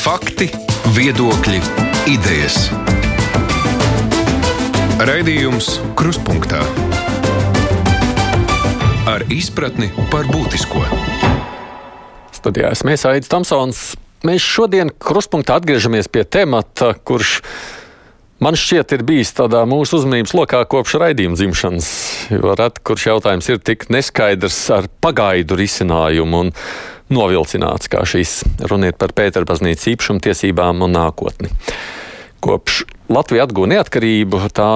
Fakti, viedokļi, idejas. Raidījums Kruspunkta ar izpratni par būtisko. Studijā esmu Aits Tomsons. Mēs šodien Kruspunktā atgriežamies pie temata, kurš man šķiet ir bijis tādā mūsu uzmanības lokā kopš raidījuma dzimšanas. Jo reti kurš jautājums ir tik neskaidrs ar pagaidu risinājumu. Un novilcināts, kā šīs runiet par Pēterbaznīcas īpašumu tiesībām un nākotni. Kopš Latvija atguva neatkarību, tā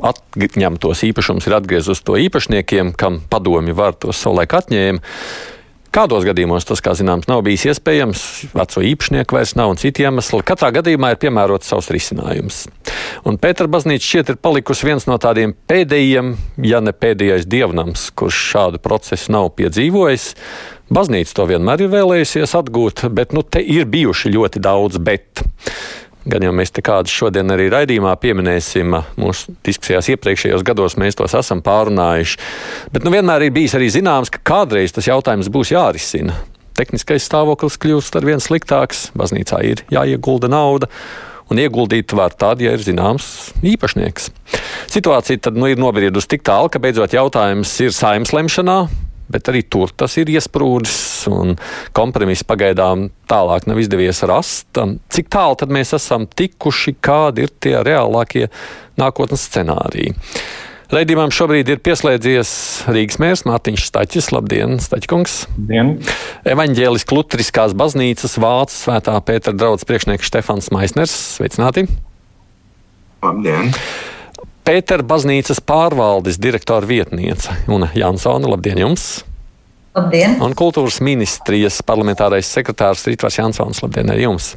atņemtos īpašumus ir atgriezusi to īpašniekiem, kam padomi var tos savulaik atņēma. Kādos gadījumos tas, kā zināms, nav bijis iespējams, veco īpašnieku vairs nav un citi iemesli. Katrā gadījumā ir piemērots savs risinājums. Un Pētera baznīca šķiet ir palikusi viens no tādiem pēdējiem, ja ne pēdējais dievnams, kurš šādu procesu nav piedzīvojis. Baznīca to vienmēr ir vēlējusies atgūt, bet nu, te ir bijuši ļoti daudz bet. Gan jau mēs te kādus šodien arī raidījumā pieminēsim, mūsu diskusijās iepriekšējos gados mēs tos esam pārunājuši. Bet nu, vienmēr ir bijis arī zināms, ka kādreiz tas jautājums būs jārisina. Tehniskais stāvoklis kļūst ar vien sliktāks, baznīcā ir jāiegulda nauda. Un ieguldīt var tad, ja ir zināms īpašnieks. Situācija tad nu, ir nobriedusi tik tālu, ka beidzot jautājums ir saimnes lemšanā, bet arī tur tas ir iesprūdis un kompromiss pagaidām tālāk nav izdevies rast. Cik tālu tad mēs esam tikuši, kādi ir tie reālākie nākotnes scenāriji? Raidījumam šobrīd ir pieslēdzies Rīgas mērs Mārtiņš Staķis. Labdien, Staķkungs! Dien. Evaņģēlis Klutriskās baznīcas vācu svētā Pētera draugs priekšnieks Štefans Maisners. Sveicināti! Labdien! Pētera baznīcas pārvaldes direktora vietniece Una Jansona. Labdien jums! Labdien! Un kultūras ministrijas parlamentārais sekretārs Rītvars Jansons. Labdien arī jums!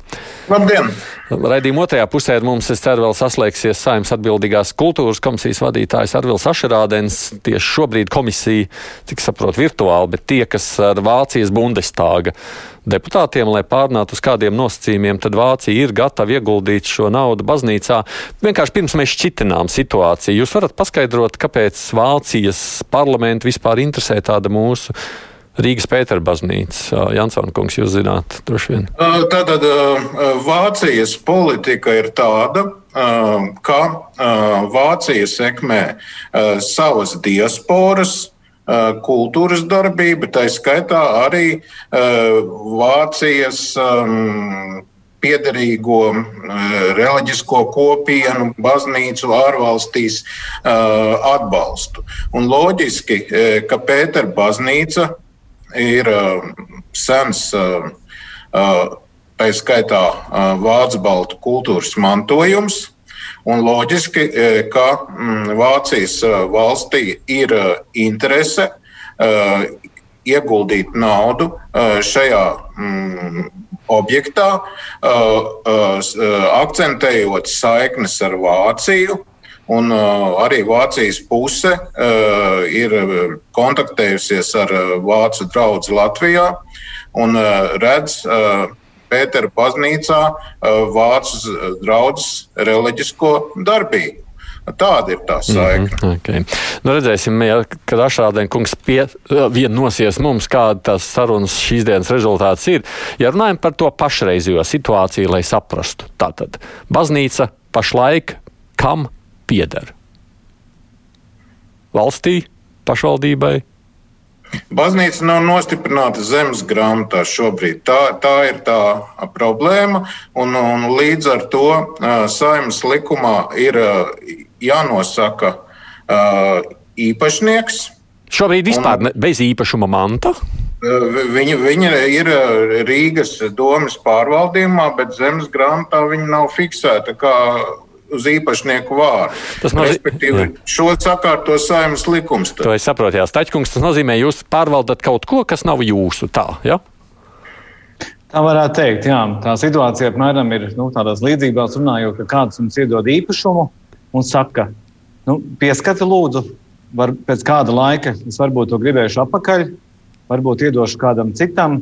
Labdien! Raidījuma otrajā pusē mums, es ceru, vēl saslēgsies saimnes atbildīgās kultūras komisijas vadītājs Arvils Ašerādens. Tieši šobrīd komisija, cik saprotu, virtuāli, bet tie, kas ar Vācijas Bundestāga deputātiem, lai pārnātu uz kādiem nosacījumiem, tad Vācija ir gatava ieguldīt šo naudu baznīcā. Vienkārši pirms mēs šķitinām situāciju, jūs varat paskaidrot, kāpēc Vācijas parlamentu vispār interesē tāda mūsu Rīgas Pētera baznīca. Jansona kungs, jūs zināt, droši vien. Tātad Vācijas politika ir tāda, ka Vācija sekmē savas diasporas kultūras darbība, tā skaitā arī Vācijas piederīgo reliģisko kopienu, baznīcu ārvalstīs atbalstu. Un loģiski, ka Pētera baznīca ir sens, tā skaitā vācu baltu kultūras mantojums. Un loģiski, ka Vācijas valstī ir interese ieguldīt naudu šajā objektā, akcentējot saiknes ar Vāciju. Un uh, arī Vācijas puse uh, ir kontaktējusies ar uh, Vācu draugu Latvijā un uh, redz uh, Pētera baznīcā uh, Vācu draugu reliģisko darbību. Tāda ir tā saikne. Mm -hmm, okay. nu, redzēsim, ja, kad Ašrādēna kungs vienosies mums, kāda tās sarunas šīs dienas rezultāts ir. Ja runājam par to pašreizējo situāciju, lai saprastu, tātad baznīca pašlaik kam pieder? Valstī, pašvaldībai? Baznīca nav nostiprināta zemes grāmatā šobrīd. Tā, tā ir tā problēma, un, un līdz ar to saimnes likumā ir jānosaka īpašnieks. Šobrīd vispār un, bez īpašuma manta? Viņa, viņa ir Rīgas domas pārvaldījumā, bet zemes grāmatā viņa nav fiksēta kā uz īpašnieku vārdu. Tas nozīmē, Respektīvi, jā. šo sakārto saimnes likums. Tad. To es saprotu, Jā, Staķkungs, tas nozīmē, jūs pārvaldat kaut ko, kas nav jūsu tā, ja? Tā varētu teikt, jā. Tā situācija apmēram ir nu, tādās līdzībās runājot, ka kāds mums iedod īpašumu un saka, nu, pieskati lūdzu, var, pēc kāda laika es varbūt to gribēšu atpakaļ, varbūt iedošu kādam citam,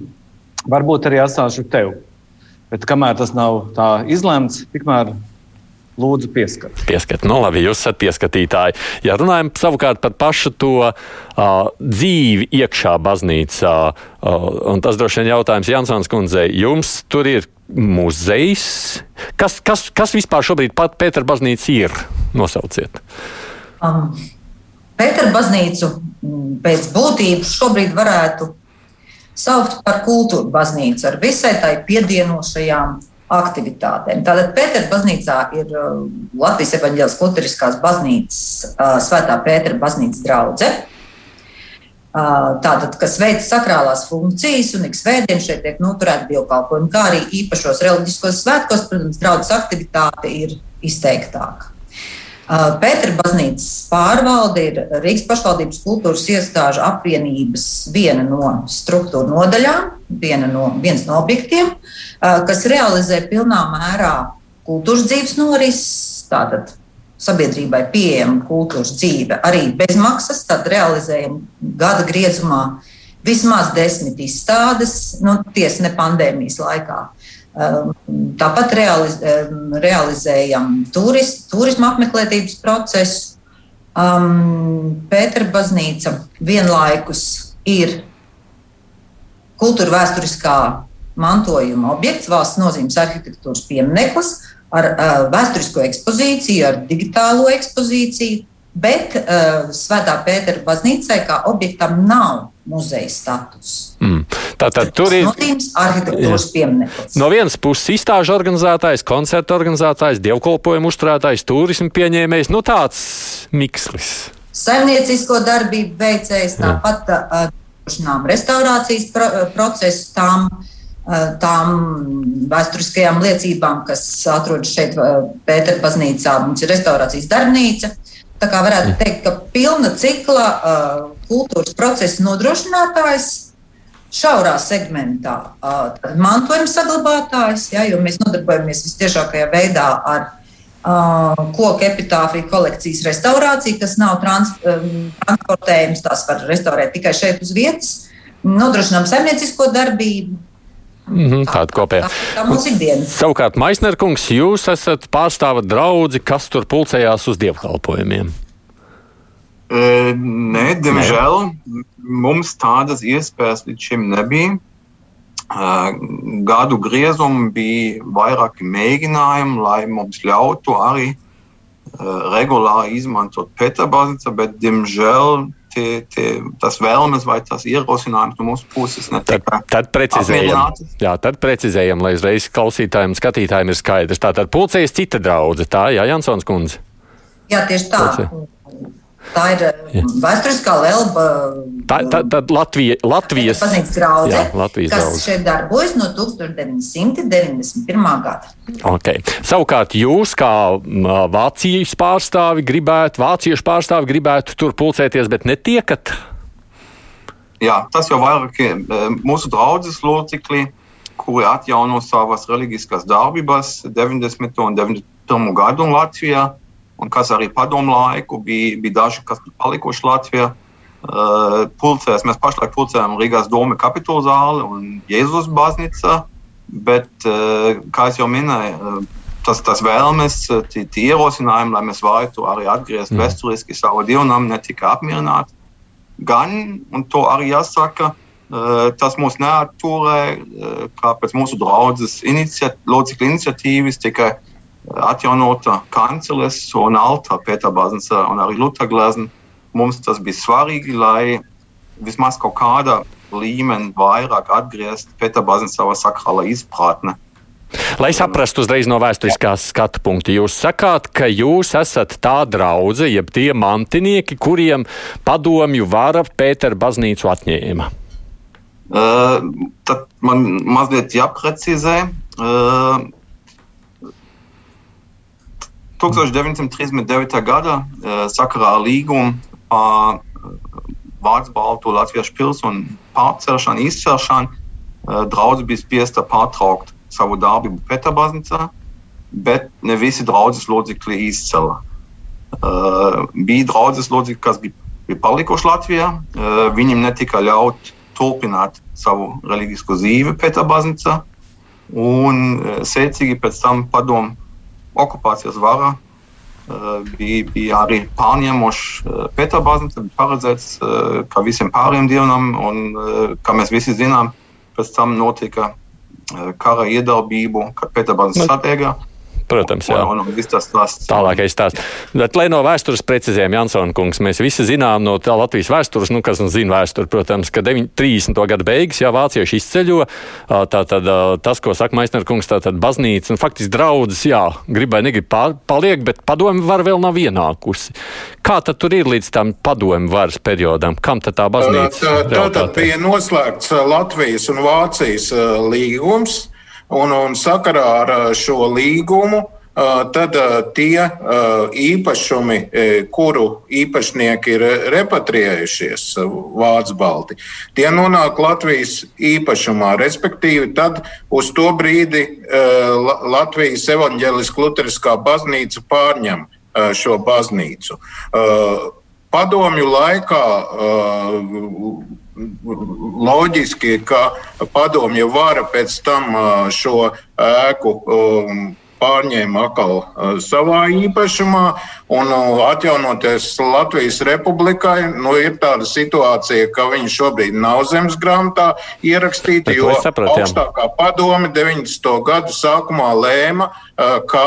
varbūt arī atstāšu tev. Bet kamēr tas nav tā izlemts, tikmēr lūdzu pieskat. Pieskat, nu labi, jūs esat pieskatītāji. Ja runājam savukārt par pašu to uh, dzīvi iekšā baznīcā, uh, un tas droši vien jautājums Jansons kundzei, jums tur ir muzejs. Kas, kas, kas vispār šobrīd pat Pētera baznīca ir? Nosauciet. Um, Pētera baznīcu pēc būtības šobrīd varētu saukt par kultūra baznīcu ar visai tai piedienošajām aktivitātēm. Tātad Pētera baznīcā ir uh, Latvijas evaņģēlas kultūriskās baznīcas uh, svētā Pētera baznīcas draudze. Uh, tātad, kas veic sakrālās funkcijas, un ik svētdien šeit tiek noturēta dievkalpojumi, kā arī īpašos reliģiskos svētkos, protams, draudzes aktivitāte ir izteiktāka. Pētera baznīcas pārvalde ir Rīgas pašvaldības kultūras iestāžu apvienības viena no struktūra nodaļām, viena no, viens no objektiem, kas realizē pilnā mērā kultūras dzīves norises, tātad sabiedrībai pieejama kultūras dzīve arī bez maksas, tad realizējam gada griezumā vismaz desmit izstādes, nu, tiesa ne pandēmijas laikā. Ehm, tāpat realiz, ehm, realizējam turis, turismu apmeklētības procesu. Um, Pētera baznīca vienlaikus ir kultūra vēsturiskā mantojuma objekts, valsts nozīmes arhitektūras piemineklis ar uh, vēsturisko ekspozīciju, ar digitālo ekspozīciju, bet uh, Svētā Pētera baznīcai kā objektam nav muzeja status. Mm. Tātad tur ir arhitektūras piemineklis. No vienas puses izstāžu organizētājs, koncertu organizētājs, dievkalpojumu uzturētājs, turismu pieņēmējs, nu tāds mikslis. Saimniecisko darbību veicējs, tāpat uh, restaurācijas pro, procesu tām, uh, tām vēsturiskajām liecībām, kas atrodas šeit Pētera baznīcā. Mums ir restaurācijas darbnīca. Tā kā varētu teikt, ka pilna cikla uh, kultūras procesa nodrošinātājs šaurā segmentā, mantojuma saglabātājs, ja, jo mēs nodarbojamies visciešākajā veidā ar uh, koku epitāfiju kolekcijas restaurāciju, kas nav trans, um, transportējums, tās var restaurēt tikai šeit uz vietas. Nodrošinām saimniecisko darbību, Mm -hmm, tāda kopējā. Tā, tā. Savukārt, Maisnerkungs, jūs esat pārstāvat draugi, kas tur pulcējās uz dievkalpojumiem. Uh, nē, diemžēl nē. mums tādas iespējas līdz šim nebija. Gadu griezumā bija vairāki mēģinājumi, lai mums ļautu arī regulāri izmantot Pēterbaznīcu, bet, diemžēl, tie, tie, tas vēlmes vai tas ierosinājums no mūsu puses netika. Tad, tad precizējam, jā, tad precizējam, lai uzreiz klausītājiem skatītājiem ir skaidrs. Tātad pulcējas cita draudzene, tā, jā, Jansons kundze. Jā, tieši tā. Pulcē. Tā ir jā. vēsturiskā Lelba. Tā ir Latvija, Latvijas draudzene, jā, Latvijas kas draudze. šeit darbojas no 1991. gada. Okay. Savukārt jūs, kā Vācijas pārstāvi, gribētu, vāciešu pārstāvi, gribētu tur pulcēties, bet netiekat? Jā, tas jau vairāk ir mūsu draudzes locekļi, kuri atjauno savas reliģiskās darbības 90. un 91. gadu Latvijā un kas arī padomu laiku bija, bija daži, kas palikuši Latvijā. Uh, pulcēs, mēs pašlaik pulcējam Rīgās Doma kapitula zāli un Jēzus baznīca, bet, uh, kā jau minēju, uh, tas, tas vēlmes, tie, tie ierosinājumi, lai mēs varētu arī atgriezt mm. vēsturiski savu dievnamu, netika apmierināti. Gan, un to arī jāsaka, tas mūs neatturē, kā pēc mūsu draudzes inicia locekļu iniciatīvas tikai atjaunota kanceles un alta Pēterbāznes un arī Lutaglēzna. Mums tas bija svarīgi, lai vismaz kaut kāda līmeni vairāk atgriezt Pēterbāznes savā sakrālā izpratne. Lai saprastu uzreiz no vēsturiskās skatu punkta, jūs sakāt, ka jūs esat tā draudzene, jeb tie mantinieki, kuriem padomju vara Pētera baznīcu atņēma. Uh, tad man mazliet jāprecizē. Uh, 1939. gada eh, sakarā ar līgumu par eh, Vācu baltu latviešu pilsonu pārcelšanu, izcelšanu, eh, draudz bija spiesta pārtraukt savu darbību Pēterbaznīcā, bet ne visi draudzes locekļi izcēla. Uh, bija draudzes locekļi, kas bija, bija palikuši Latvijā. Uh, viņiem netika ļaut turpināt savu reliģisko dzīvi Pēterbaznīcā, un secīgi pēc tam padomu okupācijas vara bija, bija arī pārņēmuši Pēterbaznīcu, bija paredzēts, ka visiem pārējiem dienam, un kā mēs visi zinām, pēc tam notika kara iedarbību, kad Pēterbaznīca nu, satriegā. Protams, jā. Un, un, tas stāsts. Tālākais stāsts. Bet, lai no vēstures precizējam, Jansona kungs, mēs visi zinām no tā Latvijas vēstures, nu, kas zina vēsturi, protams, ka 30. gada beigas, jā, vācieši izceļo, tā tad tas, ko saka Maisner kungs, tā tad baznīca, un faktiski draudzes, jā, gribai negrib paliek, bet padomi var vēl nav ienākusi. Kā tad tur ir līdz tam padomi varas periodam? Kam tad tā baznīca? Tā, tā, tā tad bija noslēgts Latvijas un Vācijas līgums. Un, un sakarā ar šo līgumu tad tie īpašumi, kuru īpašnieki ir repatriējušies Vācu balti, tie nonāk Latvijas īpašumā. Respektīvi, tad uz to brīdi Latvijas evaņģēliskā luteriskā baznīca pārņem šo baznīcu. Padomju laikā loģiski, ka padomju vara pēc tam šo ēku pārņēma atkal savā īpašumā. Un atjaunoties Latvijas republikai, nu, ir tāda situācija, ka viņi šobrīd nav zemes grāmatā ierakstīti, jo augstākā padome 90. gadu sākumā lēma, ka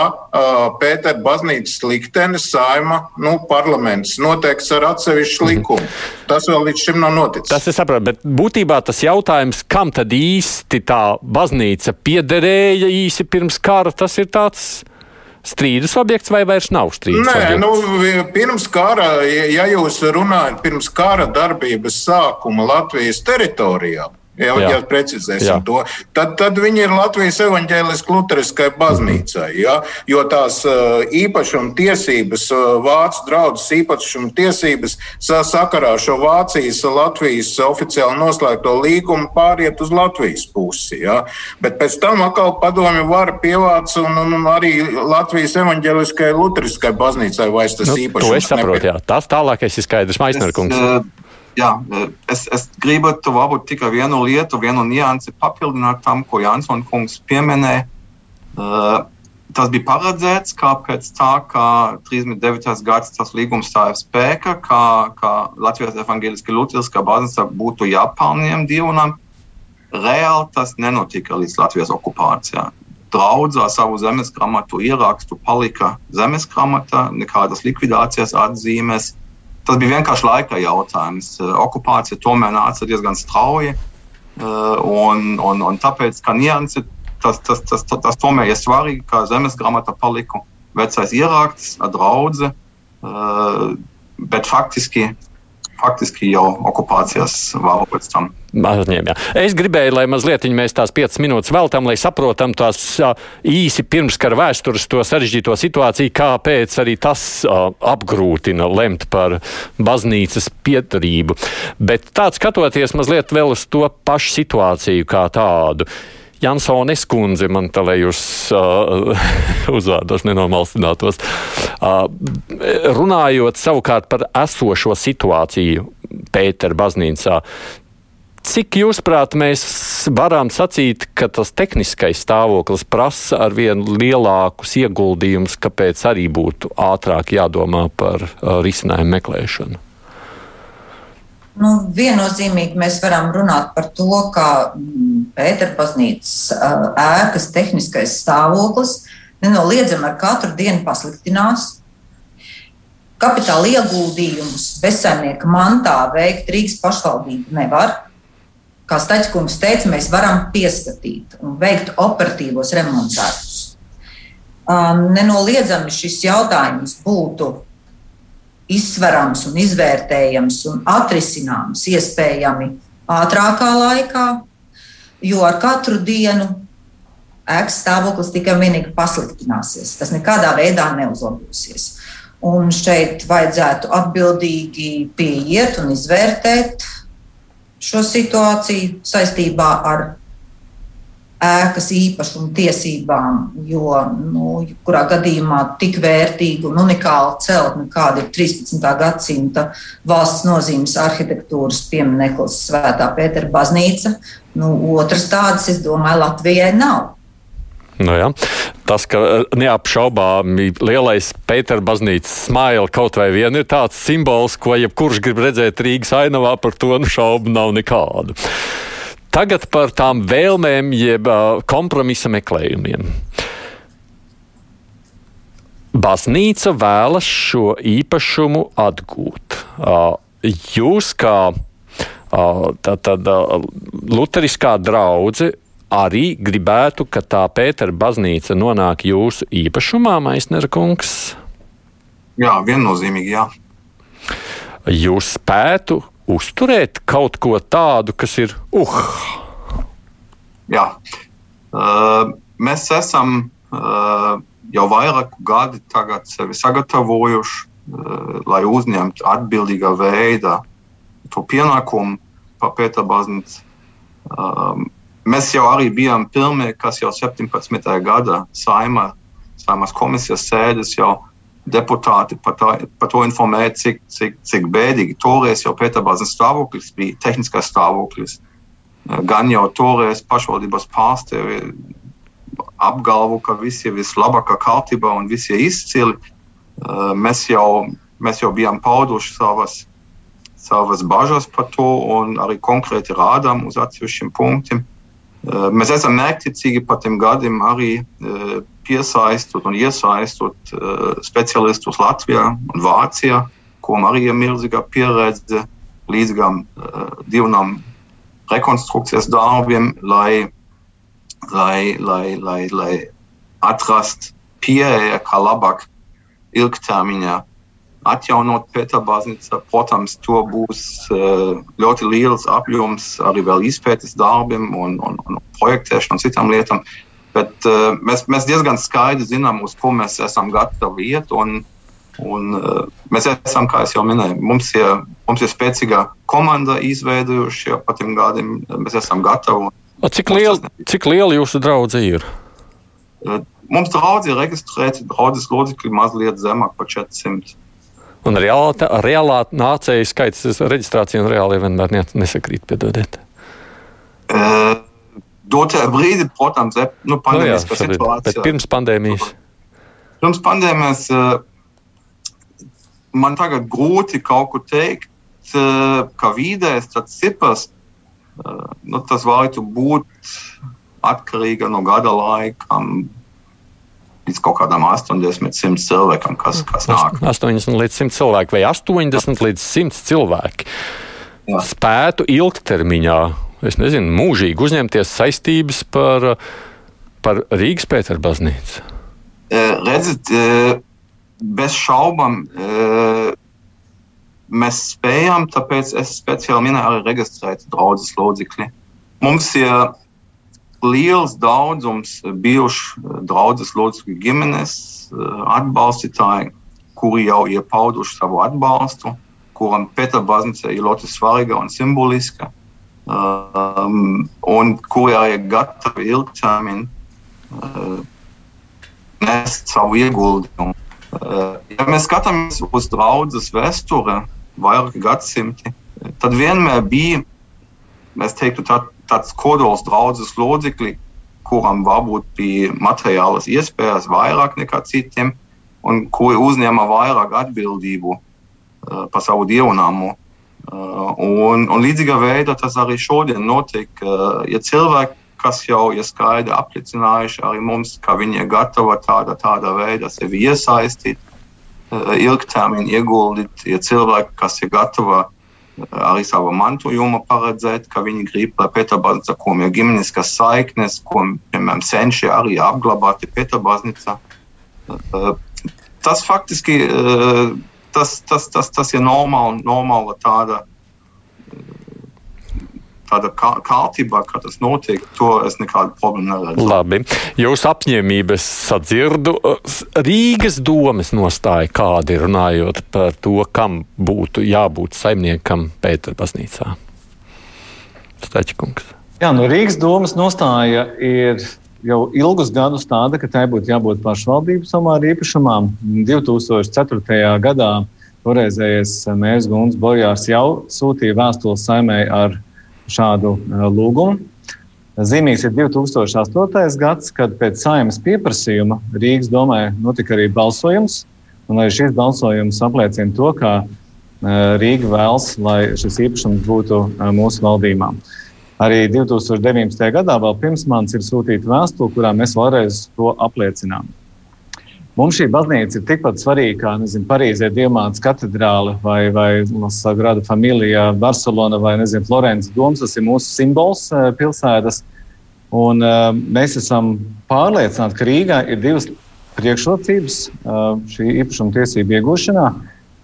Pētera baznīcas liktenis saima nu, parlaments noteikts ar atsevišķu likumu. Tas vēl līdz šim nav noticis. Tas ir saprotams, bet būtībā tas jautājums, kam tad īsti tā baznīca piederēja īsi pirms kara, tas ir tāds strīdus objekts vai vairs nav strīdus Nē, objekts? nu, pirms kara, ja jūs runājat pirms kara darbības sākuma Latvijas teritorijā, Ja, Jā. ja precizēsim Jā. to, tad, tad viņi ir Latvijas evaņģēliskā luteriskai baznīcai. Ja, jo tās uh, īpašuma tiesības, uh, vācu draudzes īpašuma tiesības sa- sakarā ar šo Vācijas, Latvijas oficiāli noslēgto līgumu pāriet uz Latvijas pusi. Ja. Bet pēc tam atkal padomju vara pievāc un, un, un arī Latvijas evaņģēliskai luteriskai baznīcai vairs tas Nu, īpašums. to es saprotu, nepie- jā. Tas tālākais ir skaidrs, Maisnerkungs. Es, eh, Jā, eh, es, es gribētu varbūt tikai vienu lietu, vienu niansi papildināt tam, ko Jansons kungs pieminēja. Uh, tas bija paredzēts, kāpēc tā, ka 39. gads tas līgums stāja spēkā, ka, ka Latvijas evanģēliskā Lutriskā baznīca būtu jāpārņem divnam. Reāli tas nenotika līdz Latvijas okupācijā. Draudzā savu zemes grāmatu ierakstu palika zemes grāmata, nekādas likvidācijas atzīmes. Tas bija vienkārši laika jautājums. Okupācija tomēr nāca diezgan strauji. Un, un, un tāpēc, ka nianses, tas, tas, tas, tas, tas tomēr ir svarīgi, ka zemes grāmata palika vecais ieraksts, draudzē. Bet faktiski, faktiski jau okupācijas vāru pēc tam. Jā. es gribēju, lai mazliet mēs tās piecas minūtes veltam, lai saprotam tās īsi pirmskara vēstures, to sarežģīto situāciju, kāpēc arī tas ā, apgrūtina lemt par baznīcas piedarību. Bet tāds skatoties mazliet vēl uz to pašu situāciju kā tādu. Jansonis kundze, man tā lai jūs uh, uzvārdos nenomalstinātos, uh, runājot savukārt par esošo situāciju Pētera baznīcā, Cik jūs, prāt, mēs varam sacīt, ka tas tehniskais stāvoklis prasa ar vien lielākus ieguldījumus, kāpēc arī būtu ātrāk jādomā par risinājumu meklēšanu? Nu, viennozīmīgi mēs varam runāt par to, ka Pēterbaznīcas ēkas tehniskais stāvoklis nenoliedzami ar katru dienu pasliktinās. Kapitāla ieguldījumus bezsaimnieka mantā veikt Rīgas pašvaldība nevar. Kā Staļķis teica, mēs varam pieskatīt un veikt operatīvos remontus. Um, nenoliedzami šis jautājums būtu izsverams un izvērtējams un atrisināms iespējami ātrākā laikā, jo ar katru dienu ēkas stāvoklis tikai un vienīgi pasliktināsies. Tas nekādā veidā neuzlabosies. Un šeit vajadzētu atbildīgi pieiet un izvērtēt šo situāciju saistībā ar ēkas īpašumu tiesībām, jo, nu, kurā gadījumā tik vērtīgu un unikālu celtni, kāda ir 13. gadsimta valsts nozīmes arhitektūras piemineklis Svētā Pētera baznīca, nu, otras tādas, es domāju, Latvijai nav. Nu, ja. Tas, ka eh, neapšaubāmi lielais Pētera baznīcas smaila kaut vai vien ir tāds simbols, ko jebkurš grib redzēt Rīgas ainavā, par to nu šaubu nav nekādu. Tagad par tām vēlmēm, jeb kompromisa meklējumiem. Baznīca vēlas šo īpašumu atgūt. Jūs kā tā, tad, uh, Lutheriskā draudzene arī gribētu, ka tā Pētera baznīca nonāk jūsu īpašumā, Maisnera kungs? Jā, viennozīmīgi, jā. Jūs spētu uzturēt kaut ko tādu, kas ir uh. Jā. Uh, mēs esam uh, jau vairāku gadu sevi sagatavojuši, uh, lai uzņemtu atbildīgā veidā to pienākumu par Pētera baznīcu. Um, Mēs jau arī bijām pirmie, kas jau 17. gada saimā, saimās komisijas sēdes jau deputāti par, tā, par to informēja, cik, cik, cik bēdīgi toreiz jau Pēterbāzes stāvoklis bija, tehniskais stāvoklis. Gan jau toreiz pašvaldības pārstāvi apgalvo, ka visi ir vislabākā kārtībā un visi ir izcili. Mēs jau, mēs jau bijām pauduši savas, savas bažas par to un arī konkrēti rādām uz atsevišķiem punktiem. Eh, mēs esam mērķtiecīgi par tiem gadiem arī eh, piesaistot un iesaistot eh, specialistus Latvijā un Vācijā, kuriem arī ir milzīga pieredze līdzīgām divām rekonstrukcijas darbiem, lai, lai, lai, lai, lai atrastu pieeja, kā labāk ilgtermiņā atjaunot Pēterbāznīcu. Protams, to būs uh, ļoti liels apjoms arī vēl izpētes darbiem un, un, un projektēšanu un citām lietām. Bet uh, mēs, mēs diezgan skaidri zinām, uz ko mēs esam gatavi iet. Un, un, uh, mēs esam, kā jau minēju, mums ir, mums ir spēcīga komanda izveidojuši jau pat tiem gadiem. Mēs esam gatavi. A, cik, liela, cik liela jūsu draudzība ir? Mums draudzi ir reģistrēti, draudzes locekļi mazliet zemāk par 400. Un reālā, reālā nācēju skaits reģistrācija un reāli vienmēr nesakrīt, piedodiet. Uh, Dotajā brīdī, protams, ir nu, pandēmijas nu jā, situācija. Bet pirms pandēmijas? Pirms pandēmijas man tagad grūti kaut ko teikt, ka vidējais tāds cipars, nu, tas varētu būt atkarīga no gada laikam līdz kaut kādam 80, 100 cilvēkam, kas, kas nāk. 80 līdz 100 cilvēki vai 80 līdz 100 cilvēki Jā. spētu ilgtermiņā, es nezinu, mūžīgi uzņemties saistības par, par Rīgas Pētera baznīcu? E, redziet, e, bez šaubām e, mēs spējam, tāpēc es speciāli minēju arī reģistrēt draudzes locekļi. Mums ir liels daudzums bijušu eh, draudzes locekļu ģimenes eh, atbalstītāji, kuri jau ir pauduši savu atbalstu, kuram Pētera baznīca ir ļoti svarīga un simboliska, um, un kuri arī ir gatavi ilgtermiņā uh, nest savu ieguldījumu. Uh, ja mēs skatāmies uz draudzes vēsture, vairāki gadsimti, tad vienmēr bija, es teiktu, tā, tāds kodols draudzes locekļi, kuram varbūt bija materiālas iespējas vairāk nekā citiem, un kuri uzņēma vairāk atbildību uh, par savu dievnāmu. Uh, un, un līdzīgā veidā tas arī šodien notiek. Uh, ja cilvēki, kas jau ir skaidri apliecinājuši arī mums, ka viņi ir gatavi tādā, tādā veidā sevi iesaistīt, uh, ilgtermiņā ieguldīt, ja cilvēki, kas ir gatavi arī savu mantojumu paredzēt, ka viņi grib, lai Pēterbaznīca, ko ir ģimeniskas saiknes, ko, piemēram, senči arī apglabāti Pēterbaznīca. Tas faktiski tas, tas, tas, tas ir normāli, normāla tāda tāda kārtībā, kā tas notiek, to es nekādu problēmu neredzu. Labi. Jūsu apņēmības sadzirdu. Rīgas domas nostāja kādi runājot par to, kam būtu jābūt saimniekam Pēterbaznīcā. Stačkungs. Jā, no Rīgas domas nostāja ir jau ilgus gadus tāda, ka tai būtu jābūt pašvaldības somāra īpašumam. 2004. gadā toreizējais mērs Guns Bojārs jau sūtīja vēstules saimē ar šādu uh, lūgumu. Zīmīgs ir 2008. gads, kad pēc saimnes pieprasījuma Rīgas domē notika arī balsojums. Arī šis balsojums apliecina to, ka Rīga vēlas, lai šis īpašums būtu mūsu valdībā. Arī 2019. gadā, vēl pirms manis, ir sūtīta vēstule, kurā mēs vēlreiz to apliecinām. Mums šī baznīca ir tikpat svarīga kā nezinu, Parīzē Diemāts katedrāle vai, vai Sagrada Familija, Barcelona vai nezinu, Florences domas. Tas ir mūsu simbols eh, pilsētas. Un, uh, mēs esam pārliecināti, ka Rīgā ir divas priekšrocības uh, šī īpašuma tiesību iegūšanā.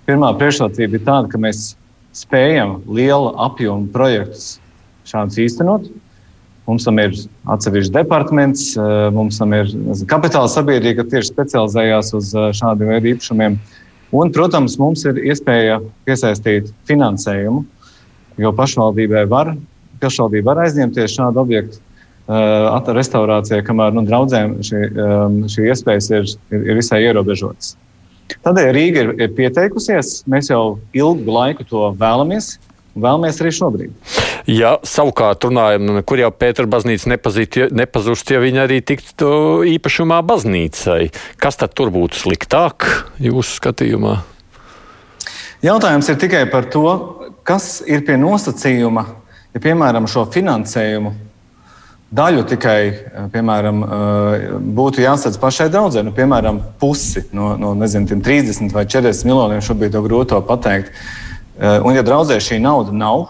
Pirmā priekšrocība ir tāda, ka mēs spējam liela apjoma projektus šādus īstenot. Mums tam ir atsevišķs departaments, eh, mums tam ir kapitāla sabiedrība, kas tieši specializējās uz eh, šādu veidu īpašumiem. Un, protams, mums ir iespēja piesaistīt finansējumu, jo pašvaldībai var, pašvaldība var aizņemties šādu objektu uh, restaurācijai, kamēr nu, draudzēm šī, um, šī iespējas ir, ir, ir visai ierobežotas. Tādēļ Rīga ir, ir pieteikusies, mēs jau ilgu laiku to vēlamies, vēlamies arī šobrīd. Ja savukārt runājam, kur jau Pētera baznīca nepazust, ja viņa arī tiktu īpašumā baznīcai, kas tad tur būtu sliktāk jūsu skatījumā? Jautājums ir tikai par to, kas ir pie nosacījuma, ja piemēram šo finansējumu daļu tikai piemēram, būtu jāsadz pašai draudzē, nu, piemēram, pusi no, no nezinu, 30 vai 40 miljoniem, šobrīd to grūti pateikt. Un, ja draudzē šī nauda nav,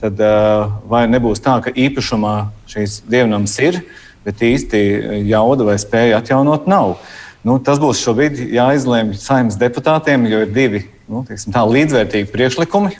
tad uh, vai nebūs tā, ka īpašumā šīs dievnams ir, bet īsti jauda vai spēja atjaunot nav. Nu, tas būs šobrīd jāizlemj saimnes deputātiem, jo ir divi nu, teiksim, tā, līdzvērtīgi priekšlikumi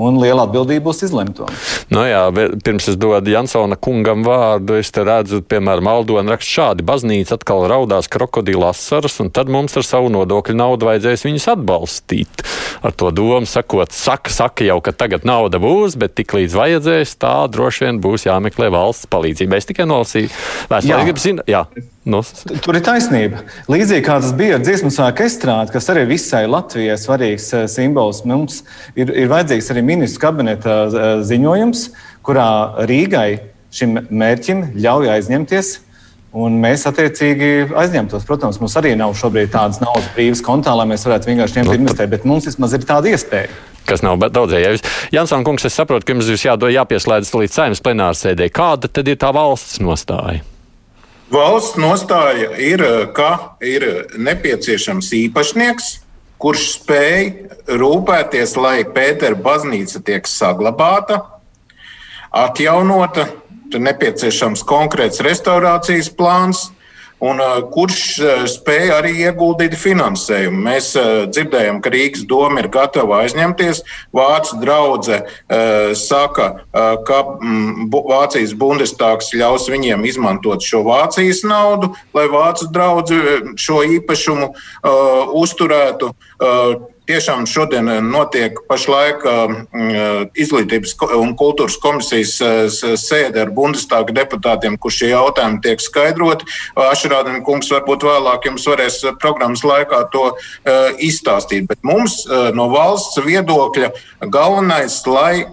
un liela atbildība būs izlemt to. Nu jā, pirms es dodu Jansona kungam vārdu, es te redzu, piemēram, Aldona raksta šādi: baznīca atkal raudās krokodila asaras, un tad mums ar savu nodokļu naudu vajadzēs viņus atbalstīt. Ar to domu sakot, saka, saka jau, ka tagad nauda būs, bet tik līdz vajadzēs, tā droši vien būs jāmeklē valsts palīdzība. Es tikai nolasīju vēstuli. Jā. Nu. Tur ir taisnība. Līdzīgi kā tas bija ar dziesmu sāku estrādi, kas arī visai Latvijai svarīgs uh, simbols. Mums ir, ir vajadzīgs arī ministru kabineta uh, ziņojums, kurā Rīgai šim mērķim ļauj aizņemties. Un mēs attiecīgi aizņemtos. Protams, mums arī nav šobrīd tādas naudas brīvas kontā, lai mēs varētu vienkārši ņemt un investēt, bet mums vismaz ir tāda iespēja. Kas nav daudzējais. Jansson kungs, es saprotu, ka jums jādod jāpieslēdzas līdz saimnes plenārsēdē. Kāda tad ir tā valsts nostāja? Valsts nostāja ir, ka ir nepieciešams īpašnieks, kurš spēj rūpēties, lai Pētera baznīca tiek saglabāta, atjaunota, tur nepieciešams konkrēts restaurācijas plāns, un kurš spēja arī ieguldīt finansējumu. Mēs dzirdējām, ka Rīgas doma ir gatava aizņemties. Vācu draudzene saka, ka Vācijas Bundestāgs ļaus viņiem izmantot šo Vācijas naudu, lai Vācu draugi šo īpašumu uzturētu tiešām šodien eh, notiek pašlaik eh, izglītības un kultūras komisijas eh, sēde ar Bundestāga deputātiem, kur šie jautājumi tiek skaidroti. Ašrādina kungs varbūt vēlāk jums varēs programmas laikā to izstāstīt. Bet mums no valsts viedokļa galvenais, lai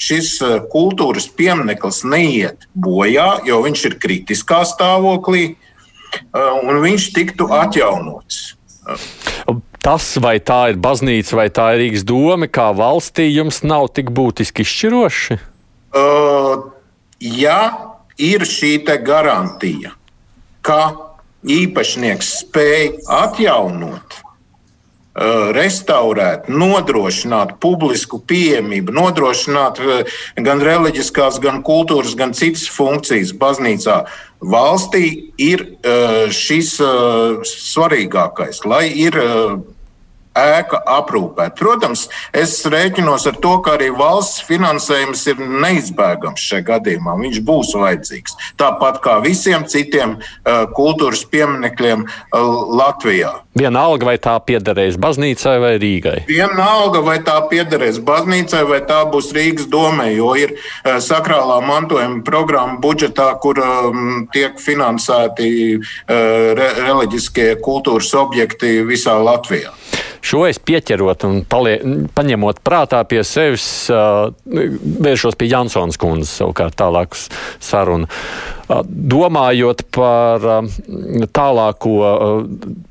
šis kultūras piemineklis neiet bojā, jo viņš ir kritiskā stāvoklī, un viņš tiktu atjaunots tas, vai tā ir baznīca vai tā ir Rīgas doma, kā valstī, jums nav tik būtiski izšķiroši? Uh, ja ir šī garantija, ka īpašnieks spēj atjaunot, uh, restaurēt, nodrošināt publisku pieejamību, nodrošināt uh, gan reliģiskās, gan kultūras, gan citas funkcijas baznīcā. Valstī ir uh, šis svarīgākais, lai ir ēka aprūpēt. Protams, es rēķinos ar to, ka arī valsts finansējums ir neizbēgams šajā gadījumā. Viņš būs vajadzīgs. Tāpat kā visiem citiem kultūras pieminekļiem Latvijā. Vienalga, vai tā piederēs baznīcai vai Rīgai? Vienalga, vai tā piederēs baznīcai vai tā būs Rīgas domē, jo ir sakrālā mantojuma programma budžetā, kur um, tiek finansēti uh, re reliģiskie kultūras objekti visā Latvijā. Šo es pieķerot un palie, paņemot prātā pie sevis, vēršos pie Jansons kundzes savukārt tālāk sarunu. Domājot par tālāko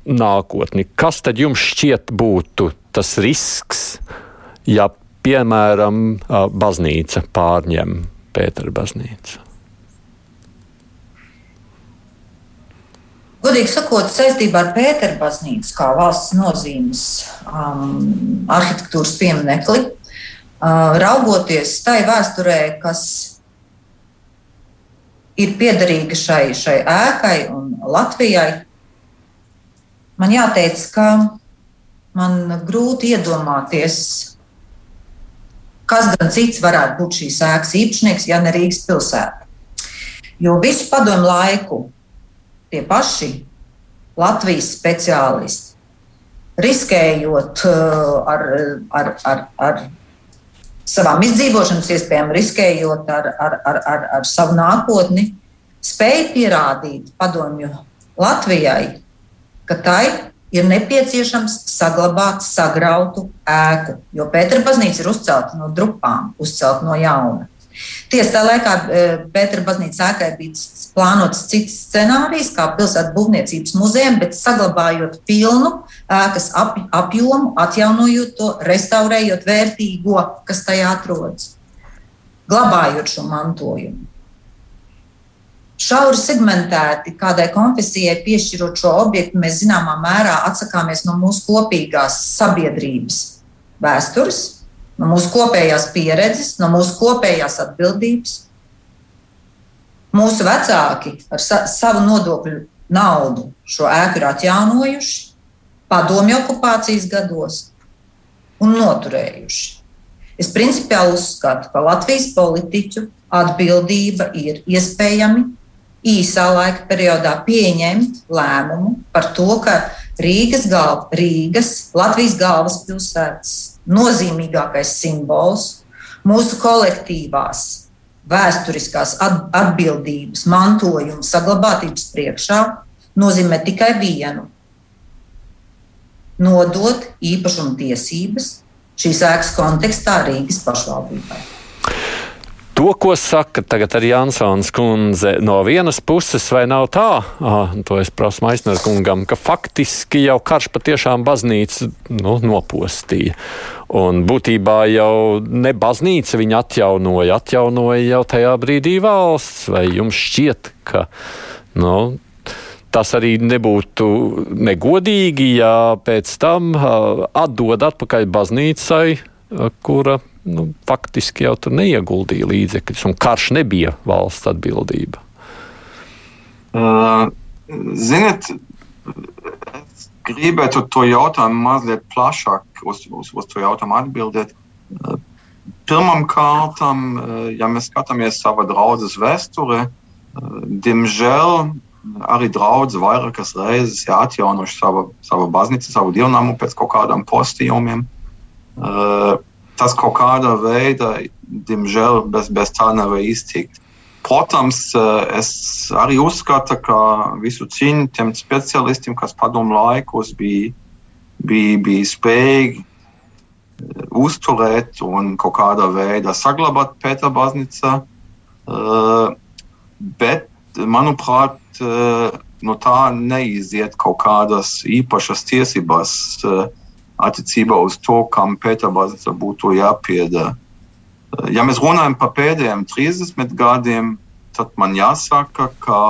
nākotni, kas tad jums šķiet būtu tas risks, ja, piemēram, baznīca pārņem Pētera baznīcu? Godīgi sakot, saistībā ar Pētera baznīcu kā valsts nozīmes um, arhitektūras pieminekli, uh, raugoties tai vēsturē, kas ir piederīga šai, šai ēkai un Latvijai, man jāteic, ka man grūti iedomāties, kas gan cits varētu būt šīs ēkas īpašnieks, ja ne Rīgas pilsēta. Jo visu padomu laiku tie paši Latvijas speciālisti, riskējot uh, ar, ar, ar, ar savām izdzīvošanas iespējām, riskējot ar, ar, ar, ar, ar savu nākotni, spēja pierādīt padomju Latvijai, ka tai ir nepieciešams saglabāt sagrautu ēku, jo Pētera baznīca ir uzcelta no drupām, uzcelta no jauna. Tiesa tā laikā e, Pētera baznīcas ēkai bija plānots cits scenārijs, kā pilsētas būvniecības muzejam, bet saglabājot pilnu ēkas ap, apjomu, atjaunojot to, restaurējot vērtīgo, kas tajā atrodas, glabājot šo mantojumu. Šauri segmentēti kādai konfesijai piešķirot šo objektu, mēs zināmā mērā atsakāmies no mūsu kopīgās sabiedrības vēstures, no mūsu kopējās pieredzes, no mūsu kopējās atbildības. Mūsu vecāki ar sa savu nodokļu naudu šo ēku ir atjaunojuši padomju okupācijas gados un noturējuši. Es principiāli uzskatu, ka Latvijas politiķu atbildība ir iespējami īsā laika periodā pieņemt lēmumu par to, ka Rīgas, galva, Rīgas Latvijas galvaspilsētas nozīmīgākais simbols mūsu kolektīvās vēsturiskās atbildības, mantojuma saglabātības priekšā nozīmē tikai vienu - nodot īpašuma tiesības šīs ēkas kontekstā Rīgas pašvaldībai. To, ko saka tagad arī Jansons kundze, no vienas puses, vai nav tā, ah, to es prasu Maisner kungam, ka faktiski jau karš patiešām baznīcu nu, nopostīja. Un būtībā jau ne baznīca viņa atjaunoja, atjaunoja jau tajā brīdī valsts. Vai jums šķiet, ka nu, tas arī nebūtu negodīgi, ja pēc tam uh, atdod atpakaļ baznīcai, uh, kura nu, faktiski jau tur neieguldīja līdzekļus, un karš nebija valsts atbildība? Uh, ziniet, es gribētu to jautājumu mazliet plašāk uz, uz, uz to jautājumu atbildēt. Uh, Pirmkārt, uh, ja mēs skatāmies savā draudzes vēsturē, uh, diemžēl arī draugi vairākas reizes ir atjaunojuši savu, savu baznīcu, savu dievnamu pēc kaut kādiem postījumiem. Uh, tas kaut kādā veidā, diemžēl, bez, bez tā nevar iztikt. Protams, eh, es arī uzskatu, ka visu cīņu tiem specialistiem, kas padomu laikos bija, bija, bija spējīgi eh, uzturēt un kaut kādā veidā saglabāt Pētera baznīcā. Eh, bet, manuprāt, no tā neiziet kaut kādas īpašas tiesības. Uh, attiecībā uz to, kam Pēterbaznīca būtu jāpiedara. Ja mēs runājam par pēdējiem 30 gadiem, tad man jāsaka, ka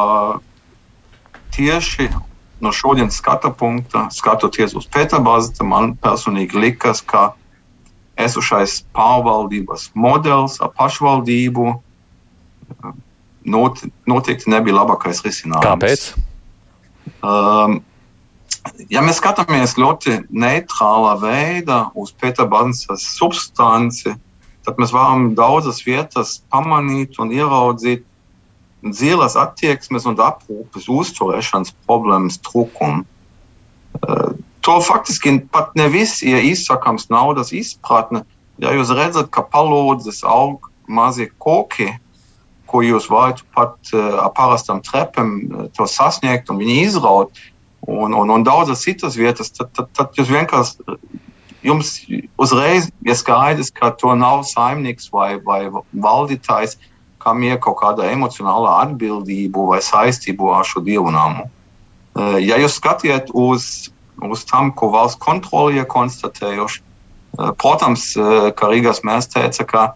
tieši no šodienas skata punkta, skatoties uz Pēterbaznīcu, man personīgi likas, ka esošais pārvaldības modelis ar pašvaldību noteikti nebija labākais risinājums. Kāpēc? Um, ja mēs skatāmies ļoti neitrālā veidā uz pētījuma substanci, tad mēs varam daudzas vietas pamanīt un ieraudzīt dzīves attieksmes un aprūpes uzturēšanas problēmas trūkumu. Eh, to faktiski pat ne visi ir izsakāms naudas izpratne. Ja jūs redzat, ka palūdzes aug mazie koki, ko jūs varat pat uh, ar parastām trepēm to sasniegt un viņi izraut, un, un, un daudzas citas vietas, tad, tad, tad jūs vienkārši jums uzreiz ir skaidrs, ka to nav saimnieks vai, vai valdītājs, kam ir kaut kāda emocionāla atbildība vai saistība ar šo dievu namu. Eh, ja jūs skatiet uz, uz tam, ko valsts kontrole ir konstatējuši, eh, protams, eh, kā Rīgas mēs teica, ka